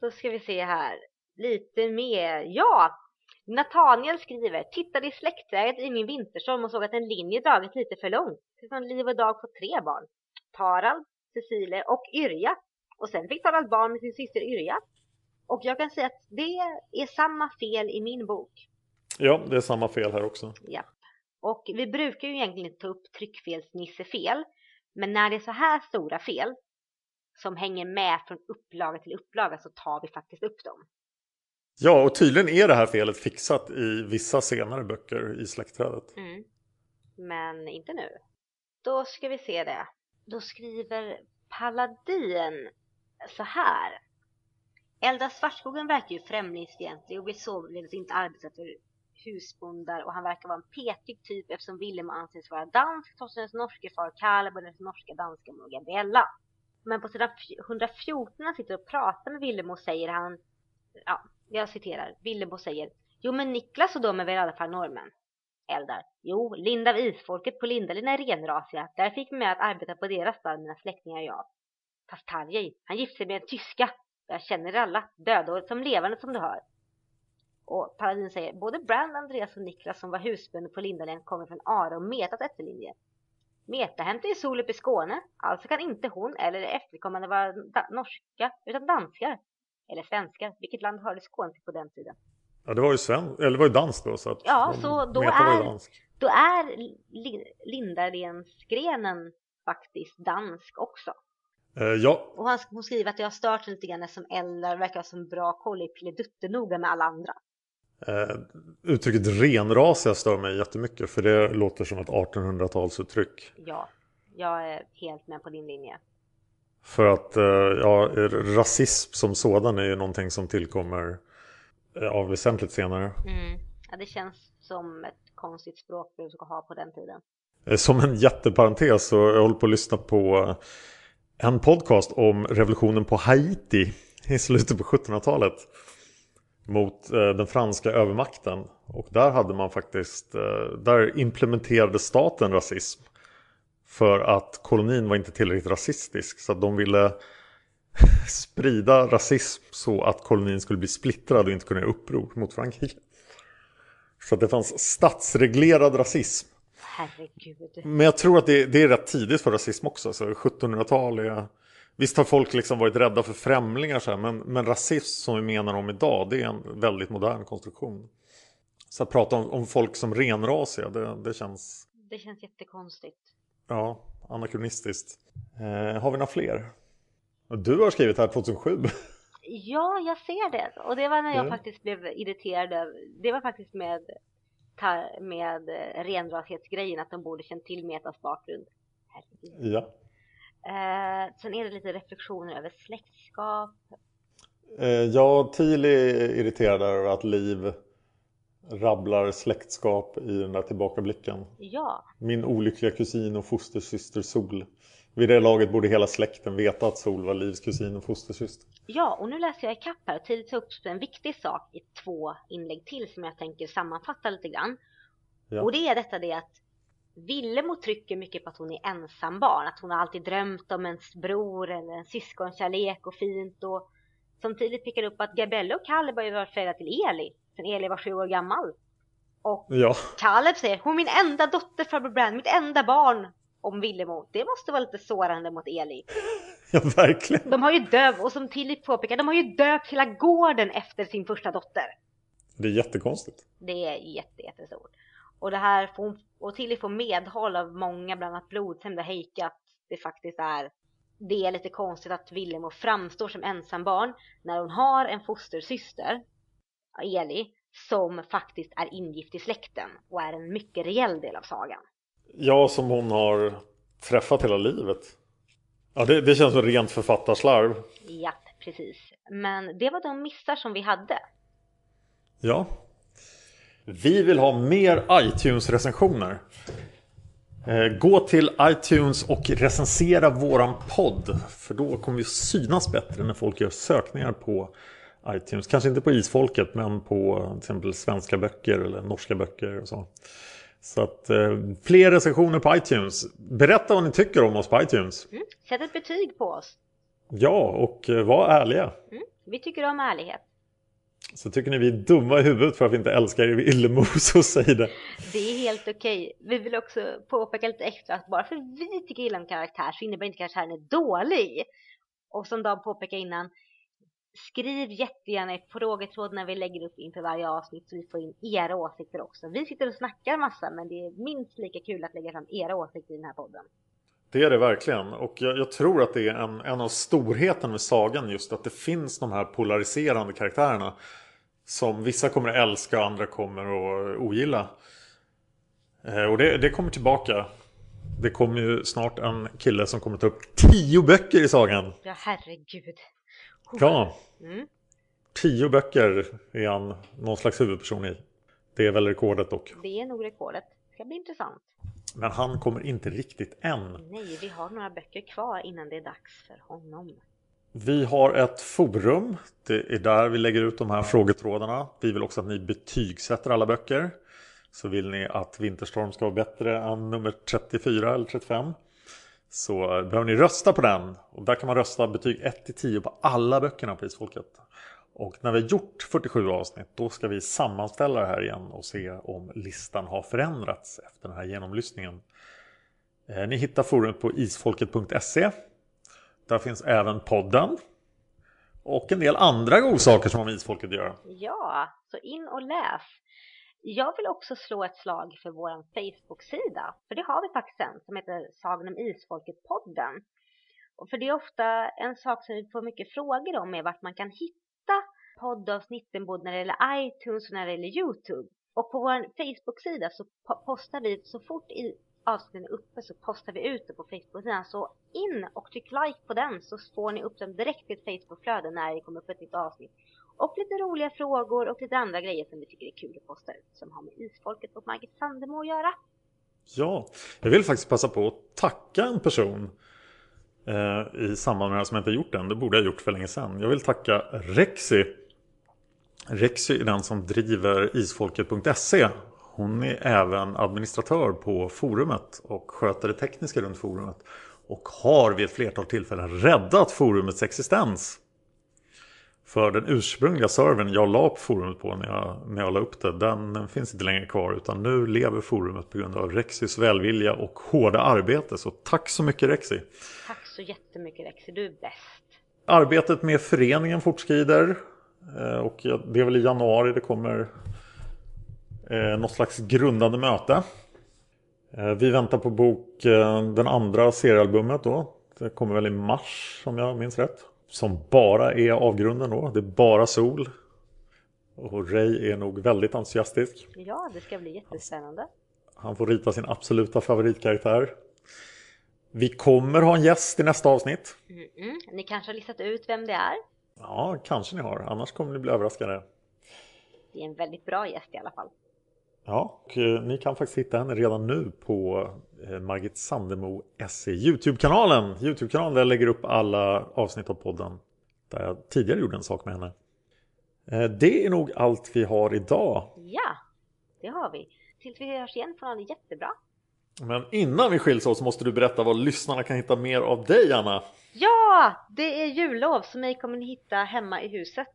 Då ska vi se här. Lite mer. Ja! Nathaniel skriver, tittade i släktträdet i min vinterstorm och såg att en linje dragit lite för långt. Från Liv och Dag får tre barn. Tarald, Cecilie och Yrja. Och sen fick Tarald barn med sin syster Yrja. Och jag kan säga att det är samma fel i min bok. Ja, det är samma fel här också. Ja. Och vi brukar ju egentligen ta upp tryckfelsnissefel. Men när det är så här stora fel som hänger med från upplaga till upplaga så tar vi faktiskt upp dem. Ja, och tydligen är det här felet fixat i vissa senare böcker i släktträdet. Mm. Men inte nu. Då ska vi se det. Då skriver Paladin så här. Eldar Svartskogen verkar ju främlingsfientlig och vill således inte arbeta för husbondar och han verkar vara en petig typ eftersom Willem anses vara dansk trots hennes norske far Caleb och hennes norska danska mor Gabriella. Men på sidan 114 när han sitter och pratar med Willem och säger han, ja, jag citerar, Willem säger Jo men Niklas och de är väl i alla fall norrmän? Eldar. Jo, Linda av isfolket på Lindalin är renrasiga. Där fick vi med att arbeta på deras stall, mina släktingar och jag. Fast Tarjei, han gifte sig med en tyska. Jag känner er alla, döda som levande som du hör. Och Paladin säger, både Brand, Andreas och Niklas som var husbönder på Lindalen kommer från Are och Metas efterlinje. Meta hämtar ju sol upp i Skåne, alltså kan inte hon eller efterkommande vara norska, utan danskar. Eller svenskar, vilket land hörde Skåne till på den tiden? Ja, det var ju sven... eller det var ju danskt då. Så att Ja, så då är-. Då är Li- Lindalensgrenen faktiskt dansk också. Eh, ja, Och han, hon skriver att det har stört lite grann som Eldar verkar ha som bra koll i noga med alla andra. Eh, uttrycket renrasiga stör mig jättemycket. För det låter som ett 1800-talsuttryck. Ja, jag är helt med på din linje. För att eh, ja, rasism som sådan är ju någonting som tillkommer eh, ja, väsentligt senare. Mm. Ja, det känns som ett konstigt språkbruk att ha på den tiden. Eh, Som en jätteparentes så jag håller på att lyssna på en podcast om revolutionen på Haiti i slutet på 1700-talet. Mot eh, den franska övermakten. Och där hade man faktiskt, eh, där implementerade staten rasism. För att kolonin var inte tillräckligt rasistisk så att de ville sprida rasism så att kolonin skulle bli splittrad och inte kunna göra uppror mot Frankrike. Så att det fanns statsreglerad rasism. Herregud. Men jag tror att det, det är rätt tidigt för rasism också. Så 1700-tal är... Visst har folk liksom varit rädda för främlingar så här, men, men rasism som vi menar om idag det är en väldigt modern konstruktion. Så att prata om, om folk som renrasiga, det, det känns... Det känns jättekonstigt. Ja, anakronistiskt. Eh, har vi några fler? Du har skrivit här 2007. Ja, jag ser det. Och det var när jag Ja. faktiskt blev irriterad. Det var faktiskt med, med eh, renrasighetsgrejen, att de borde känt till Metas bakgrund. Herregud. ja. Eh, sen är det lite reflektioner över släktskap. Eh, jag Thiel är irriterad över att Liv rabblar släktskap i den där tillbakablicken. Ja, Min olyckliga kusin och fostersyster Sol. Vid det laget borde hela släkten veta att Sol var Livs kusin och fostersyster. ja, och nu läser jag ikapp här och tidigt upp en viktig sak i två inlägg till som jag tänker sammanfatta lite grann. Ja. Och det är detta det att Villemo trycker mycket på att hon är ensambarn, att hon har alltid drömt om en bror eller en syskonkärlek och fint och som tidigt pickar upp att Gabriella och har ju varit föräldrar till Eli sen Eli var sju år gammal. Och Ja, Caleb säger hon är min enda dotter farbror Brand, mitt enda barn om Villemo. Det måste vara lite sårande mot Eli. ja verkligen. De har ju döpt, och som Tilly påpekar, de har ju döpt hela gården efter sin första dotter. Det är jättekonstigt. Det är jätte, jättestort. Och det här får hon, och Tilly får medhåll av många, bland annat Blodshämnd och Heike, att det faktiskt är det är lite konstigt att Willemo framstår som ensambarn när hon har en fostersyster, Eli, som faktiskt är ingift i släkten och är en mycket reell del av sagan. Ja, som hon har träffat hela livet. Ja, det, det känns som rent författarslarv. Ja, precis. Men det var de missar som vi hade. Ja. Vi vill ha mer iTunes-recensioner. Eh, Gå till iTunes och recensera våran podd. För då kommer vi synas bättre när folk gör sökningar på iTunes. Kanske inte på Isfolket men på till exempel svenska böcker eller norska böcker och så. Så att eh, fler recensioner på iTunes. Berätta vad ni tycker om oss på iTunes. Mm. Sätt ett betyg på oss. Ja, och eh, var ärliga. Mm. Vi tycker om ärlighet. Så tycker ni vi är dumma i huvudet för att vi inte älskar Illemo så säg det. Det är helt okej. Vi vill också påpeka lite extra att bara för vi tycker illa om karaktär så innebär inte karaktären är dålig. Och som Dan påpekade innan, skriv jättegärna i frågetråd när vi lägger upp inför varje avsnitt så vi får in era åsikter också. Vi sitter och snackar massa men det är minst lika kul att lägga fram era åsikter i den här podden. Det är det verkligen. Och jag, jag tror att det är en, en av storheten med sagan just att det finns de här polariserande karaktärerna. Som vissa kommer att älska och andra kommer att ogilla. Eh, och det, det kommer tillbaka. Det kommer ju snart en kille som kommer ta upp tio böcker i sagan. Ja, herregud. Ja, Mm. tio böcker är han någon slags huvudperson i. Det är väl rekordet dock. Det är nog rekordet. Det ska bli intressant. Men han kommer inte riktigt än. Nej, vi har några böcker kvar innan det är dags för honom. Vi har ett forum. Det är där vi lägger ut de här frågetrådarna. Vi vill också att ni betygsätter alla böcker. Så vill ni att Vinterstorm ska vara bättre än nummer 34 eller 35. Så eh, behöver ni rösta på den. Och där kan man rösta betyg 1-10 på alla böckerna på Isfolket. Och när vi har gjort 47 avsnitt då ska vi sammanställa det här igen och se om listan har förändrats efter den här genomlyssningen. Eh, ni hittar forumet på isfolket.se. Där finns även podden. Och en del andra godsaker som har med isfolket att göra. Ja, så in och läs. Jag vill också slå ett slag för vår Facebook-sida. För det har vi faktiskt en som heter Sagan om Isfolket-podden. Och för det är ofta en sak som vi får mycket frågor om är vart man kan hitta poddavsnitten både när det gäller iTunes och när det gäller Youtube. Och på vår Facebook-sida så postar vi så fort i avsnitten är uppe så postar vi ut det på Facebook-sidan. Så in och tryck like på den så får ni upp den direkt i ett Facebook-flöde när det kommer upp ett nytt avsnitt. Och lite roliga frågor och lite andra grejer som vi tycker är kul att posta ut som har med Isfolket och Margit Sandemo att göra. Ja, jag vill faktiskt passa på att tacka en person eh, i samband med det här som jag inte har gjort än. Det borde jag ha gjort för länge sedan. Jag vill tacka Rexy. Rexy är den som driver isfolket.se. Hon är även administratör på forumet och sköter det tekniska runt forumet. och har vid ett flertal tillfällen räddat forumets existens. För den ursprungliga servern jag la på forumet på när jag, när jag la upp det, den finns inte längre kvar utan nu lever forumet på grund av Rexys välvilja och hårda arbete. Så tack så mycket Rexy! Tack så jättemycket Rexy, du bäst! Arbetet med föreningen fortskrider eh, och det är väl i januari det kommer eh, något slags grundande möte. Eh, vi väntar på bok den andra seriealbumet då. Det kommer väl i mars om jag minns rätt som bara är avgrunden då. Det är bara sol. Och Ray är nog väldigt entusiastisk. Ja, det ska bli jättespännande. Han får rita sin absoluta favoritkaraktär. Vi kommer ha en gäst i nästa avsnitt. Mm -mm. Ni kanske har listat ut vem det är? Ja, kanske ni har. Annars kommer ni bli överraskade. Det är en väldigt bra gäst i alla fall. Ja, och eh, ni kan faktiskt hitta henne redan nu på eh, Margit Sandemo SE Youtube-kanalen. Youtube-kanalen där jag lägger upp alla avsnitt av podden. Där jag tidigare gjorde en sak med henne. Eh, det är nog allt vi har idag. Ja, det har vi. Tills vi hörs igen får ha det jättebra. Men innan vi skiljs åt så måste du berätta var lyssnarna kan hitta mer av dig, Anna. Ja, det är jullov så mig kommer ni hitta hemma i huset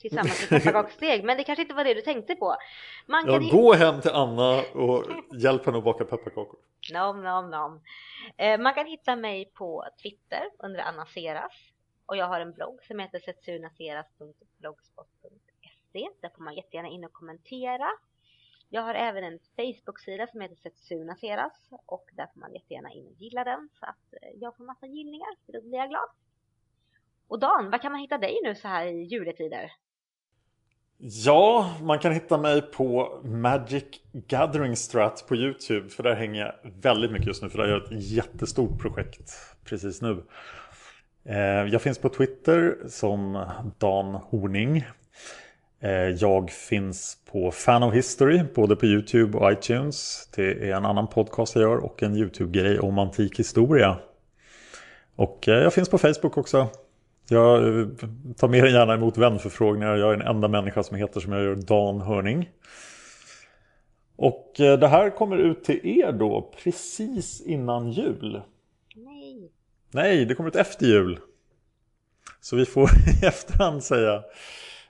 tillsammans med pepparkaksdeg. Men det kanske inte var det du tänkte på. Man kan ja, gå hem till Anna och hjälp henne att baka pepparkakor. Nom, nom, nom. Eh, man kan hitta mig på Twitter under Anna Seras. Och jag har en blogg som heter setsunaseras.blogspot.se. Där får man jättegärna in och kommentera. Jag har även en Facebook-sida som heter Setsuna Seras och där får man jättegärna in och gilla den så att eh, jag får massa gillningar, för då blir jag glad. Och Dan, var kan man hitta dig nu så här i juletider? Ja, man kan hitta mig på Magic Gathering Strat på Youtube. För där hänger jag väldigt mycket just nu. För där gör jag ett jättestort projekt precis nu. Eh, jag finns på Twitter som Dan Horning. Eh, jag finns på Fan of History både på Youtube och iTunes. Det är en annan podcast jag gör och en Youtube-grej om antik historia. Och eh, jag finns på Facebook också. Jag tar mer än gärna emot vänförfrågningar. Jag är den enda människa som heter som jag gör Dan Hörning. Och eh, det här kommer ut till er då precis innan jul. Nej. Nej, det kommer ut efter jul. Så vi får i efterhand säga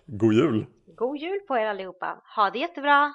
God jul. God jul på er allihopa. Ha det jättebra.